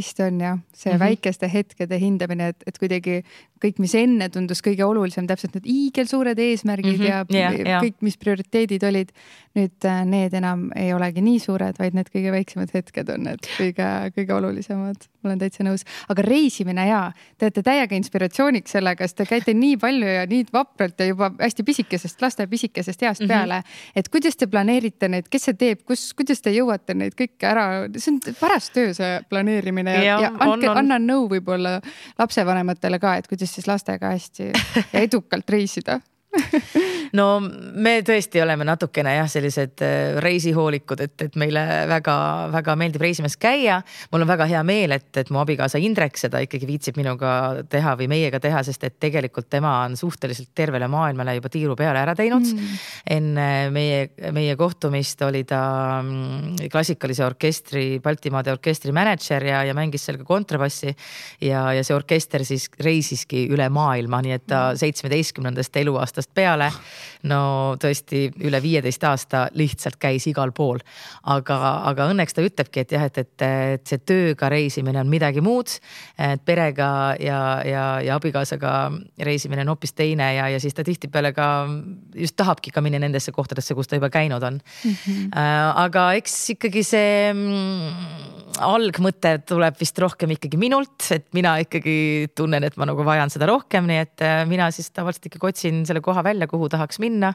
vist on jah, see mm -hmm. väikeste hetkede hindamine, et, et kuidagi kõik, mis enne tundus kõige olulisem, täpselt need hiigelsuured eesmärgid mm -hmm. ja yeah, kõik, mis prioriteedid olid. nüüd äh, need enam ei olegi nii suured, vaid need kõige väiksemad hetked on need kõige, kõige olulisemad. ma olen täitsa nõus, aga reisimine ja te olete täiega inspiratsiooniks sellega, sest te käite nii palju ja nii vapralt ja juba hästi pisikesest, laste pisikesest east mm -hmm. peale. et kuidas te planeerite neid, kes see teeb, kus, kuidas te jõuate neid kõike ära, see on paras töö, see planeerimine ja, ja, ja andke, anna nõu võib-olla lapsevanematele ka, et kuidas siis lastega hästi ja edukalt reisida [LAUGHS] no me tõesti oleme natukene jah, sellised äh, reisihoolikud, et, et meile väga-väga meeldib reisimas käia. mul on väga hea meel, et, et mu abikaasa Indrek seda ikkagi viitsib minuga teha või meiega teha, sest et tegelikult tema on suhteliselt tervele maailmale juba tiiru peale ära teinud mm.. enne meie, meie kohtumist oli ta mm, klassikalise orkestri, Baltimaade orkestri mänedžer ja, ja mängis seal ka kontrabassi. ja, ja see orkester siis reisiski üle maailma, nii et ta mm. seitsmeteistkümnendast eluaastast peale no tõesti üle viieteist aasta lihtsalt käis igal pool. aga, aga õnneks ta ütlebki, et jah, et, et, et see tööga reisimine on midagi muud. et perega ja, ja, ja abikaasaga reisimine on hoopis teine ja, ja siis ta tihtipeale ka just tahabki ka minna nendesse kohtadesse, kus ta juba käinud on mm. -hmm. aga eks ikkagi see mm, algmõte tuleb vist rohkem ikkagi minult, et mina ikkagi tunnen, et ma nagu vajan seda rohkem, nii et äh, mina siis tavaliselt ikkagi otsin selle koha välja, kuhu tahaks minna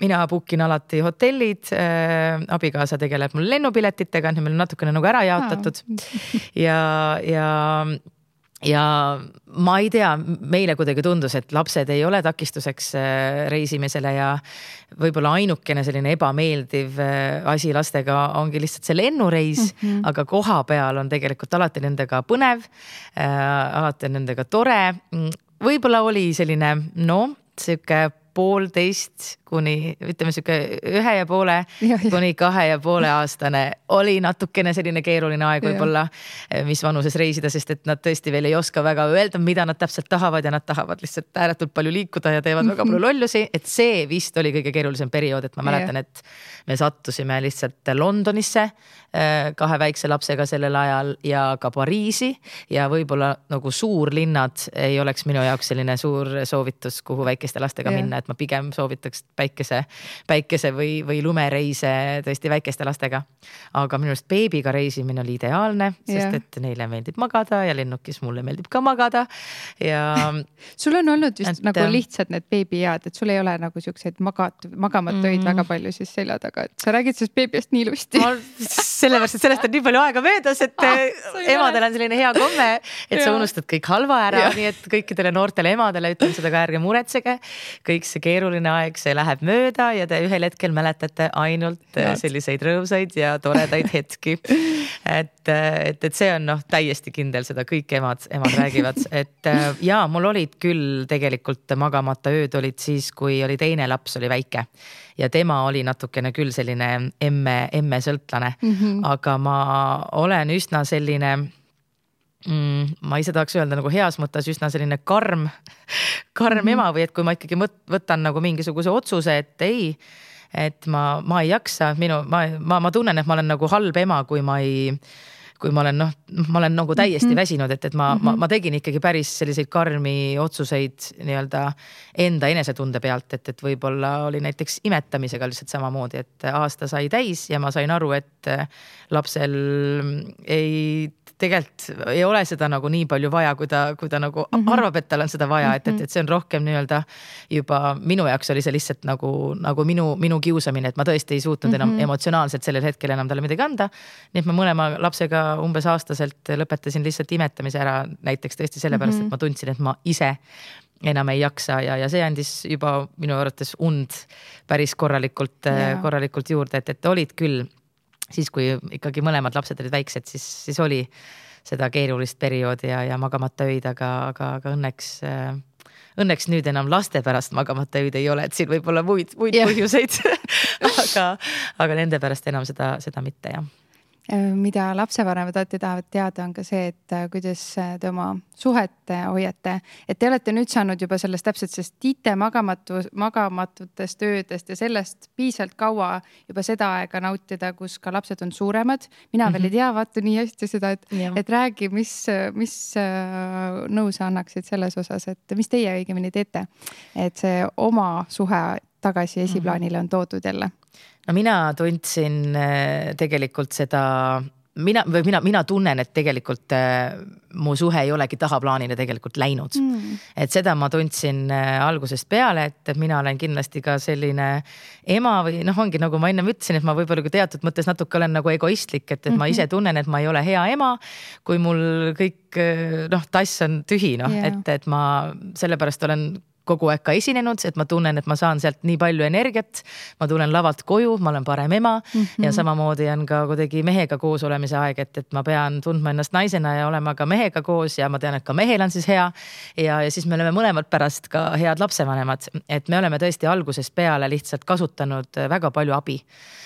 mina book in alati hotellid äh,, abikaasa tegeleb mul lennupiletitega, nii meil on natukene nagu ära jaotatud ja, ja ja ma ei tea, meile kuidagi tundus, et lapsed ei ole takistuseks äh, reisimisele ja võib-olla ainukene selline ebameeldiv äh, asi lastega ongi lihtsalt see lennureis mm, -hmm. aga koha peal on tegelikult alati nendega põnev äh,. alati on nendega tore. võib-olla oli selline noh, sihuke poolteist kuni ütleme sihuke ühe ja poole [LAUGHS] ja, ja. kuni kahe ja poole aastane oli natukene selline keeruline aeg võib-olla, mis vanuses reisida, sest et nad tõesti veel ei oska väga öelda, mida nad täpselt tahavad ja nad tahavad lihtsalt ääretult palju liikuda ja teevad väga palju [LAUGHS] lollusi, et see vist oli kõige keerulisem periood, et ma mäletan, et me sattusime lihtsalt Londonisse äh, kahe väikse lapsega sellel ajal ja ka Pariisi ja võib-olla nagu suurlinnad ei oleks minu jaoks selline suur soovitus, kuhu väikeste lastega ja. minna, et ma pigem soovitaks päikese, päikese või, või lumereise tõesti väikeste lastega. aga minu arust beebiga reisimine oli ideaalne, sest ja. et neile meeldib magada ja lennukis mulle meeldib ka magada ja [LAUGHS] sul on olnud just et, nagu lihtsad need beebiead, et sul ei ole nagu siukseid magat-, magamatuid mm. väga palju siis selja taga, et sa räägid sellest beebiast nii ilusti sellepärast, et sellest on nii palju aega möödas, et ah, emadel on selline hea komme, et sa unustad kõik halva ära, nii et kõikidele noortele emadele ütlen seda ka, ärge muretsege. kõik see keeruline aeg, see läheb läheb mööda ja te ühel hetkel mäletate ainult äh, Head. selliseid rõõmsaid ja toredaid hetki. [LAUGHS] et, äh, et, et see on noh, täiesti kindel, seda kõik emad, emad räägivad, et äh, ja mul olid küll tegelikult magamata ööd olid siis, kui oli teine laps oli väike ja tema oli natukene küll selline emme, emme-sõltlane mm, -hmm. aga ma olen üsna selline mm, ma ise tahaks öelda nagu heas mõttes üsna selline karm, [LAUGHS] karm mm -hmm. ema või et kui ma ikkagi võtan nagu mingisuguse otsuse, et ei, et ma, ma ei jaksa, minu, ma, ma, ma tunnen, et ma olen nagu halb ema, kui ma ei kui ma olen noh, ma olen nagu täiesti mm -hmm. väsinud, et, et ma mm, -hmm. ma, mhm. ma tegin ikkagi päris selliseid karmi otsuseid nii-öelda enda enesetunde pealt, et, et võib-olla oli näiteks imetamisega lihtsalt samamoodi, et aasta sai täis ja ma sain aru, et lapsel ei tegelikult ei ole seda nagu nii palju vaja, kui ta, kui ta nagu mm -hmm. arvab, et tal on seda vaja, et, et, et see on rohkem nii-öelda juba minu jaoks oli see lihtsalt nagu, nagu minu, minu kiusamine, et ma tõesti ei suutnud mm -hmm. enam emotsionaalselt sellel hetkel enam talle midagi anda. nii et me mõlema lapsega umbes aastaselt lõpetasin lihtsalt imetamise ära näiteks tõesti sellepärast mm, -hmm. et ma tundsin, et ma ise enam ei jaksa ja, ja see andis juba minu arvates und päris korralikult yeah., korralikult juurde, et, et olid küll siis, kui ikkagi mõlemad lapsed olid väiksed, siis, siis oli seda keerulist perioodi ja, ja magamata öid, aga, aga, aga õnneks äh, õnneks nüüd enam laste pärast magamata öid ei ole, et siin võib olla muid, muid yeah. põhjuseid [LAUGHS] aga, aga nende pärast enam seda, seda mitte jah mida lapsevanemad alati tahavad teada, on ka see, et äh, kuidas äh, te oma suhet hoiate. et te olete nüüd saanud juba sellest täpselt sellest IT magamatu, magamatutest öödest ja sellest piisavalt kaua juba seda aega nautida, kus ka lapsed on suuremad. mina mm -hmm. veel ei mhm. tea, vaata nii hästi seda, et, et räägi, mis, mis nõu sa annaksid selles osas, et mis teie õigemini teete, et see oma suhe tagasi esiplaanile on toodud jälle no mina tundsin äh, tegelikult seda mina või mina, mina tunnen, et tegelikult äh, mu suhe ei olegi tahaplaanile tegelikult läinud mm.. et seda ma tundsin äh, algusest peale, et, mina olen kindlasti ka selline ema või noh, ongi nagu ma ennem ütlesin, et ma võib-olla ka teatud mõttes natuke olen nagu egoistlik, et, et ma ise mhm. tunnen, et ma ei ole hea ema. kui mul kõik äh, noh, tass on tühi noh yeah., et, et ma sellepärast olen kogu aeg ka esinenud, et ma tunnen, et ma saan sealt nii palju energiat. ma tulen lavalt koju, ma olen parem ema mm -hmm. ja samamoodi on ka kuidagi mehega koos olemise aeg, et, et ma pean tundma ennast naisena ja olema ka mehega koos ja ma tean, et ka mehel on siis hea. ja, ja siis me oleme mõlemad pärast ka head lapsevanemad, et me oleme tõesti algusest peale lihtsalt kasutanud väga palju abi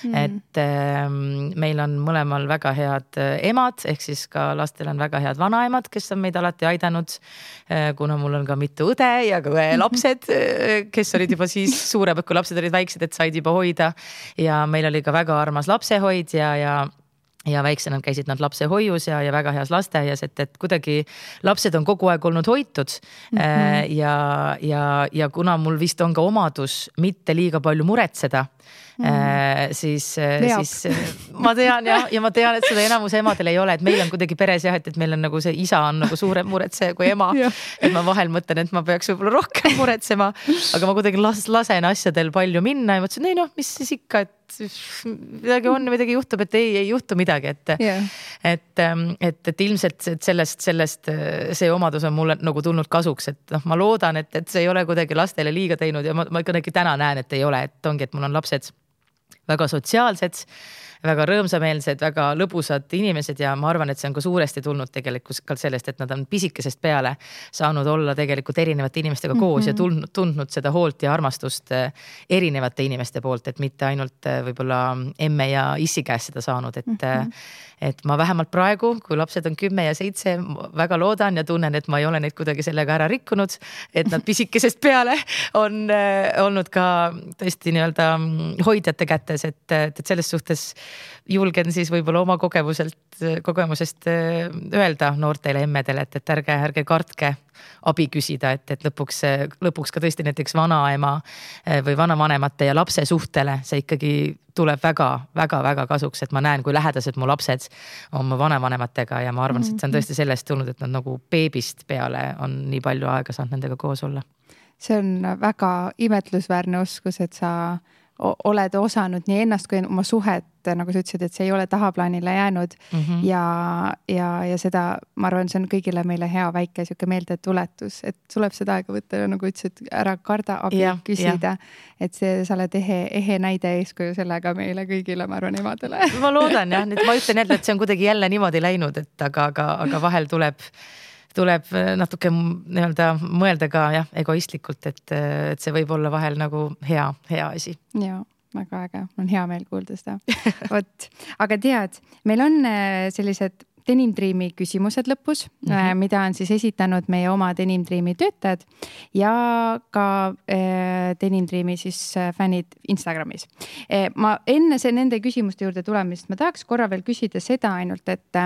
mm. -hmm. et äh, meil on mõlemal väga head äh, emad, ehk siis ka lastel on väga head vanaemad, kes on meid alati aidanud äh,. kuna mul on ka mitu õde ja ka õe lapsi lapsed, kes olid juba siis suuremad, kui lapsed olid väiksed, et said juba hoida. ja meil oli ka väga armas lapsehoidja ja ja väiksena käisid nad lapsehoius ja, ja väga heas lasteaias, et, et kuidagi lapsed on kogu aeg olnud hoitud mm. -hmm. ja, ja, ja kuna mul vist on ka omadus mitte liiga palju muretseda mm, -hmm. siis, siis ma tean ja, ja ma tean, et seda enamus emadel ei ole, et meil on kuidagi peres jah, et, et meil on nagu see isa on nagu suurem muretseja kui ema et ma vahel mõtlen, et ma peaks võib-olla rohkem muretsema, aga ma kuidagi las, lasen asjadel palju minna ja mõtlesin, ei noh, mis siis ikka, et midagi on, midagi juhtub, et ei, ei juhtu midagi, et yeah., et, ähm, et, et ilmselt et sellest, sellest see omadus on mulle nagu tulnud kasuks, et noh, ma loodan, et, et see ei ole kuidagi lastele liiga teinud ja ma, ma ikkagi täna näen, et ei ole, et ongi, et mul on lapsed väga sotsiaalsed väga rõõmsameelsed, väga lõbusad inimesed ja ma arvan, et see on ka suuresti tulnud tegelikult sellest, et nad on pisikesest peale saanud olla tegelikult erinevate inimestega koos mm -hmm. ja mhm. tundnud, tundnud seda hoolt ja armastust eh, erinevate inimeste poolt, et mitte ainult eh, võib-olla emme ja issi käest seda saanud, et mm. -hmm et ma vähemalt praegu, kui lapsed on kümme ja seitse, väga loodan ja tunnen, et ma ei ole neid kuidagi sellega ära rikkunud. et nad pisikesest peale on olnud ka tõesti nii-öelda mm, hoidjate kätes, et, et selles suhtes julgen siis võib-olla oma kogemuselt, kogemusest äh, öelda noortele emmedele, et, et ärge, ärge kartke abi küsida, et, et lõpuks, lõpuks ka tõesti näiteks vanaema äh, või vanavanemate ja lapse suhtele see ikkagi tuleb väga-väga-väga kasuks, et ma näen, kui lähedased mu lapsed on mu vanavanematega ja ma arvan, et see on tõesti sellest tulnud, et nad nagu beebist peale on nii palju aega saanud nendega koos olla. see on väga imetlusväärne oskus, et sa oled osanud nii ennast kui oma suhet, nagu sa ütlesid, et see ei ole tahaplaanile jäänud mm. -hmm. ja, ja, ja seda, ma arvan, see on kõigile meile hea väike sihuke meeldetuletus, et tuleb seda aega võtta, nagu ütlesid, ära karda abi ja, küsida. et see, sa oled ehe, ehe näide eeskuju sellega meile kõigile, ma arvan, emadele. ma loodan jah, nüüd ma ütlen jälle, et see on kuidagi jälle niimoodi läinud, et aga, aga, aga vahel tuleb tuleb äh, natuke nii-öelda mõelda ka jah, egoistlikult, et, äh, et see võib olla vahel nagu hea, hea asi. ja väga äge, on hea meel kuulda seda. [LAUGHS] vot, aga tead, meil on äh, sellised Denim Dreami küsimused lõpus mm, -hmm. mida on siis esitanud meie oma Denim Dreami töötajad ja ka äh, Denim Dreami siis äh, fännid Instagramis äh,. ma enne see nende küsimuste juurde tulemist, ma tahaks korra veel küsida seda ainult, et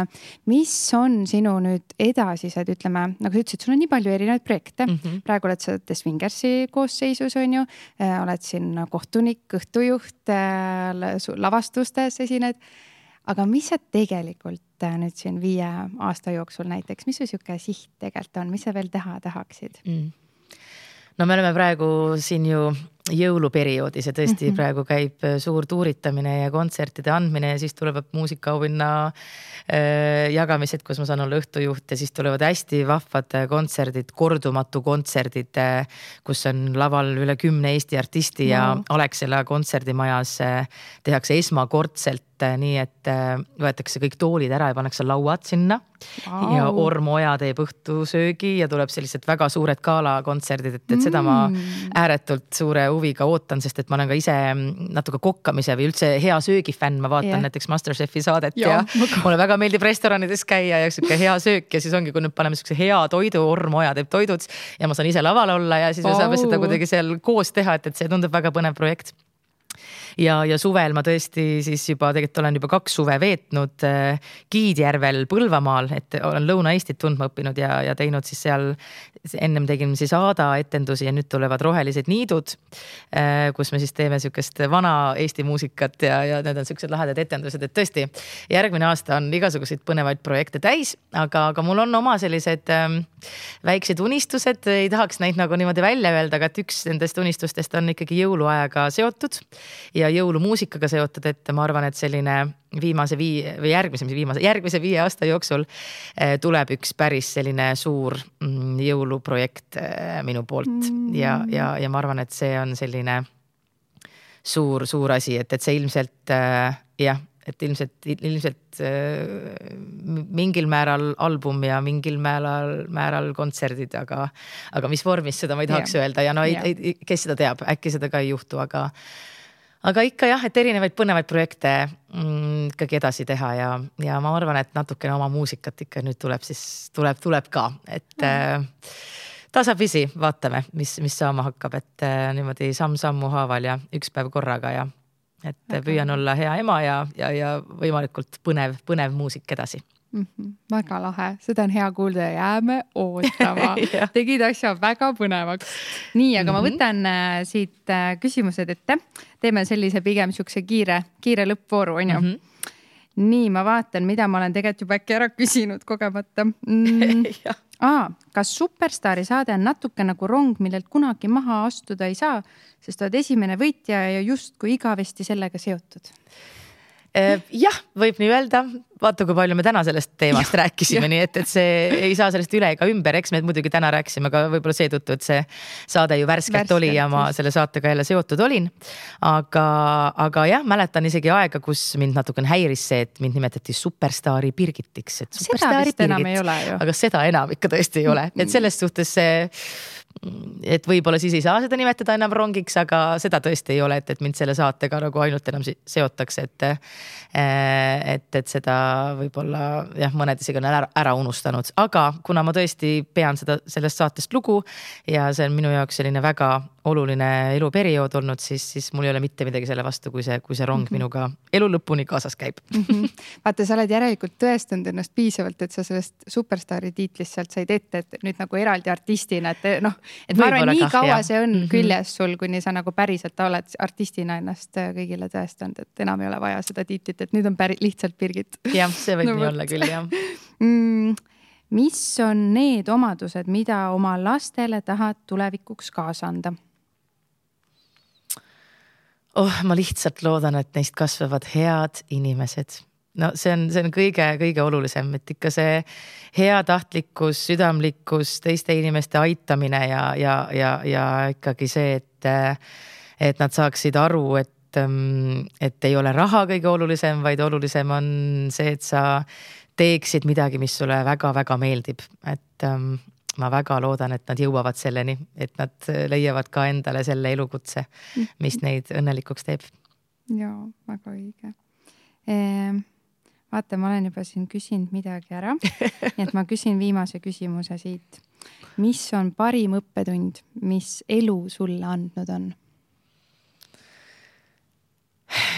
mis on sinu nüüd edasised, ütleme, nagu sa ütlesid, sul on nii palju erinevaid projekte mm. -hmm. praegu oled sa The Swingersi koosseisus, on ju oled siin kohtunik, õhtujuht lavastustes esined aga mis sa tegelikult äh, nüüd siin viie aasta jooksul näiteks, mis su sihuke siht tegelikult on, mis sa veel teha tahaksid mm.? no me oleme praegu siin ju jõuluperioodis ja tõesti mm -hmm. praegu käib äh, suur tuuritamine ja kontsertide andmine ja siis tulevad muusikaauhinna äh, jagamised, kus ma saan olla õhtujuht ja siis tulevad hästi vahvad kontserdid, kordumatu kontserdid, kus on laval üle kümne Eesti artisti ja Alexela kontserdimajas tehakse esmakordselt nii, et võetakse kõik toolid ära ja pannakse lauad sinna wow.. ja Orm Oja teeb õhtusöögi ja tuleb sellised väga suured galakontserdid, et, et seda ma mm. ääretult suure huviga ootan, sest et ma olen ka ise natuke kokkamise või üldse hea söögi fänn, ma vaatan yeah. näiteks Masterchefi saadet ja, ja mulle väga meeldib restoranides käia ja sihuke hea söök ja siis ongi, kui nüüd paneme siukse hea toidu, Orm Oja teeb toidud ja ma saan ise laval olla ja siis me saame seda kuidagi seal koos teha, et, et see tundub väga põnev projekt ja, ja suvel ma tõesti siis juba tegelikult olen juba kaks suve veetnud äh, Kiidjärvel Põlvamaal, et olen Lõuna-Eestit tundma õppinud ja, ja teinud siis seal. ennem tegin siis Aada etendusi ja nüüd tulevad Rohelised niidud, äh, kus me siis teeme sihukest vana Eesti muusikat ja, ja need on siuksed lahedad etendused, et tõesti järgmine aasta on igasuguseid põnevaid projekte täis, aga, aga mul on oma sellised ähm, väiksed unistused, ei tahaks neid nagu niimoodi välja öelda, aga et üks nendest unistustest on ikkagi jõuluajaga seotud ja ja jõulumuusikaga seotud, et ma arvan, et selline viimase viie või järgmise, mis viimase, järgmise viie aasta jooksul eh, tuleb üks päris selline suur mm, jõuluprojekt eh, minu poolt mm. ja, ja, ja ma arvan, et see on selline suur, suur asi, et, et see ilmselt äh, jah, et ilmselt, ilmselt mingil määral album ja mingil määral, määral kontserdid, aga, aga mis vormis, seda ma ei tahaks yeah. öelda ja no yeah. ei, ei, kes seda teab, äkki seda ka ei juhtu, aga aga ikka jah, et erinevaid põnevaid projekte mm, ikkagi edasi teha ja, ja ma arvan, et natukene oma muusikat ikka nüüd tuleb siis, tuleb, tuleb ka, et mm. äh, tasapisi vaatame, mis, mis saama hakkab, et äh, niimoodi samm-sammu haaval ja üks päev korraga ja et okay. püüan olla hea ema ja, ja, ja võimalikult põnev, põnev muusik edasi mm. -hmm. väga lahe, seda on hea kuulda ja jääme ootama [LAUGHS] tegid asja väga põnevaks. nii, aga mm -hmm. ma mhm. võtan äh, siit äh, küsimused ette. teeme sellise pigem siukse kiire, kiire lõppvooru, onju mm. -hmm nii, ma vaatan, mida ma olen tegelikult juba äkki ära küsinud kogemata mm.. [LAUGHS] aa, kas Superstaari saade on natuke nagu rong, millelt kunagi maha astuda ei saa, sest oled esimene võitja ja justkui igavesti sellega seotud? Äh, jah, võib nii öelda, vaata, kui palju me täna sellest teemast ja, rääkisime, nii et, et see ei saa sellest üle ega ümber, eks me muidugi täna rääkisime ka võib-olla seetõttu, et see saade ju värskelt, värskelt oli ja ma selle saatega jälle seotud olin. aga, aga jah, mäletan isegi aega, kus mind natukene häiris see, et mind nimetati superstaari Birgitiks, et. vist Birgit, enam ei ole ju. aga seda enam ikka tõesti ei ole, et selles suhtes see et võib-olla siis ei saa seda nimetada enam rongiks, aga seda tõesti ei ole, et, et mind selle saatega nagu ainult enam seotakse, et. et, et seda võib-olla jah, mõned isegi on ära, ära unustanud, aga kuna ma tõesti pean seda, sellest saatest lugu ja see on minu jaoks selline väga oluline eluperiood olnud, siis, siis mul ei ole mitte midagi selle vastu, kui see, kui see rong mm -hmm. minuga elu lõpuni kaasas käib mm. -hmm. vaata, sa oled järelikult tõestanud ennast piisavalt, et sa sellest superstaari tiitlist sealt said ette, et nüüd nagu eraldi artistina, et noh, et ma arvan, nii kaua jah. see on mm -hmm. küljes sul, kuni sa nagu päriselt oled artistina ennast äh, kõigile tõestanud, et enam ei ole vaja seda tiitlit, et nüüd on päris lihtsalt Birgit. jah, see võib no, nii olla küll jah mm, mis on need omadused, mida oma lastele tahad tulevikuks kaasa anda? Oh, ma lihtsalt loodan, et neist kasvavad head inimesed. no see on, see on kõige-kõige olulisem, et ikka see heatahtlikkus, südamlikkus, teiste inimeste aitamine ja, ja, ja, ja ikkagi see, et, et nad saaksid aru, et et ei ole raha kõige olulisem, vaid olulisem on see, et sa teeksid midagi, mis sulle väga-väga meeldib, et ma väga loodan, et nad jõuavad selleni, et nad leiavad ka endale selle elukutse, mis neid õnnelikuks teeb. ja väga õige ehm,. vaata, ma olen juba siin küsinud midagi ära, [LAUGHS] nii et ma küsin viimase küsimuse siit. mis on parim õppetund, mis elu sulle andnud on?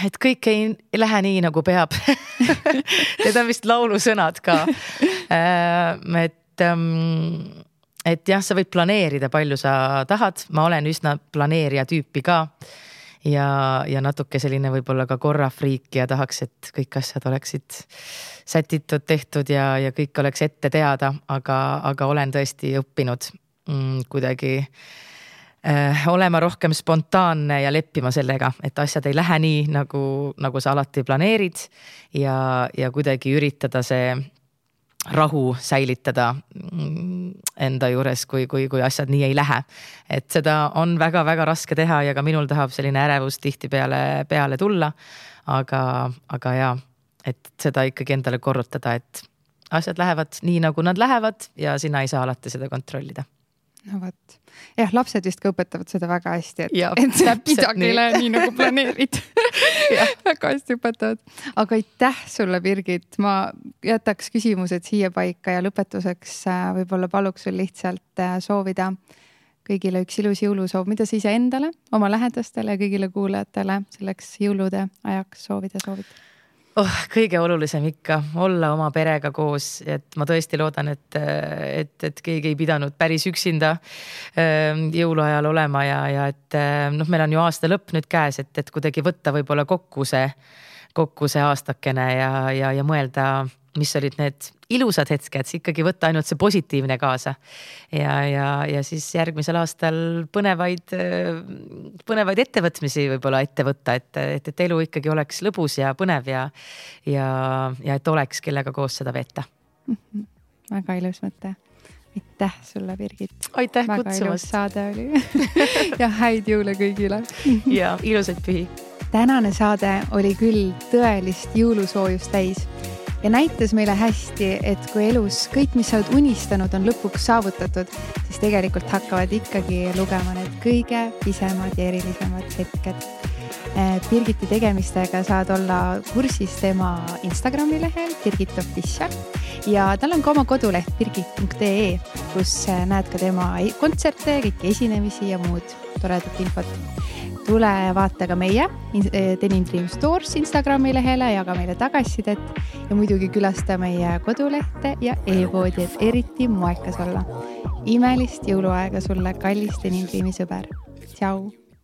et kõik ei lähe nii, nagu peab [LAUGHS] Need on vist laulusõnad ka. Ehm, et um, et jah, sa võid planeerida, palju sa tahad, ma olen üsna planeerija tüüpi ka. ja, ja natuke selline võib-olla ka korrafriik ja tahaks, et kõik asjad oleksid sätitud, tehtud ja, ja kõik oleks ette teada, aga, aga olen tõesti õppinud mm, kuidagi äh, olema rohkem spontaanne ja leppima sellega, et asjad ei lähe nii, nagu, nagu sa alati planeerid. Ja, ja kuidagi üritada see rahu säilitada mm, enda juures, kui, kui, kui asjad nii ei lähe. et seda on väga-väga raske teha ja ka minul tahab selline ärevus tihtipeale peale tulla. aga, aga ja, et seda ikkagi endale korrutada, et asjad lähevad nii, nagu nad lähevad ja sina ei saa alati seda kontrollida no vot, jah, lapsed vist ka õpetavad seda väga hästi, et, et midagi ei lähe nii nagu planeerid. [LAUGHS] Väga hästi õpetavad. aga aitäh sulle, Birgit, ma jätaks küsimused siia paika ja lõpetuseks äh, võib-olla paluks sul lihtsalt äh, soovida kõigile üks ilus jõulusoov, mida sa iseendale, oma lähedastele ja kõigile kuulajatele selleks jõulude ajaks soovida soovid oh, kõige olulisem ikka olla oma perega koos, et ma tõesti loodan, et, et, et keegi ei pidanud päris üksinda ähm, jõuluajal olema ja, ja et ähm, noh, meil on ju aasta lõpp nüüd käes, et, et kuidagi võtta võib-olla kokku see, kokku see aastakene ja, ja, ja mõelda mis olid need ilusad hetked, ikkagi võtta ainult see positiivne kaasa. ja, ja, ja siis järgmisel aastal põnevaid, põnevaid ettevõtmisi võib-olla ette võtta, et, et, et elu ikkagi oleks lõbus ja põnev ja, ja, ja et oleks, kellega koos seda veeta mm. -hmm. väga ilus mõte aitäh sulle, Birgit. aitäh kutsumast. saade oli [LAUGHS] ja häid jõule kõigile [LAUGHS] ja ilusaid pühi. tänane saade oli küll tõelist jõulusoojust täis ja näitas meile hästi, et kui elus kõik, mis sa oled unistanud, on lõpuks saavutatud, siis tegelikult hakkavad ikkagi lugema need kõige pisemad ja erilisemad hetked. Eh, Birgiti tegemistega saad olla kursis tema Instagrami lehel Birgit Official ja tal on ka oma koduleht birgit.ee, kus eh, näed ka tema kontserte, kõiki esinemisi ja muud toredat infot tule vaata ka meie Denim eh, Dream Stores Instagrami lehele, jaga meile tagasisidet ja muidugi külasta meie kodulehte ja e-poodi, et eriti moekas olla. imelist jõuluaega sulle, kallis Denim Dreami sõber. tšau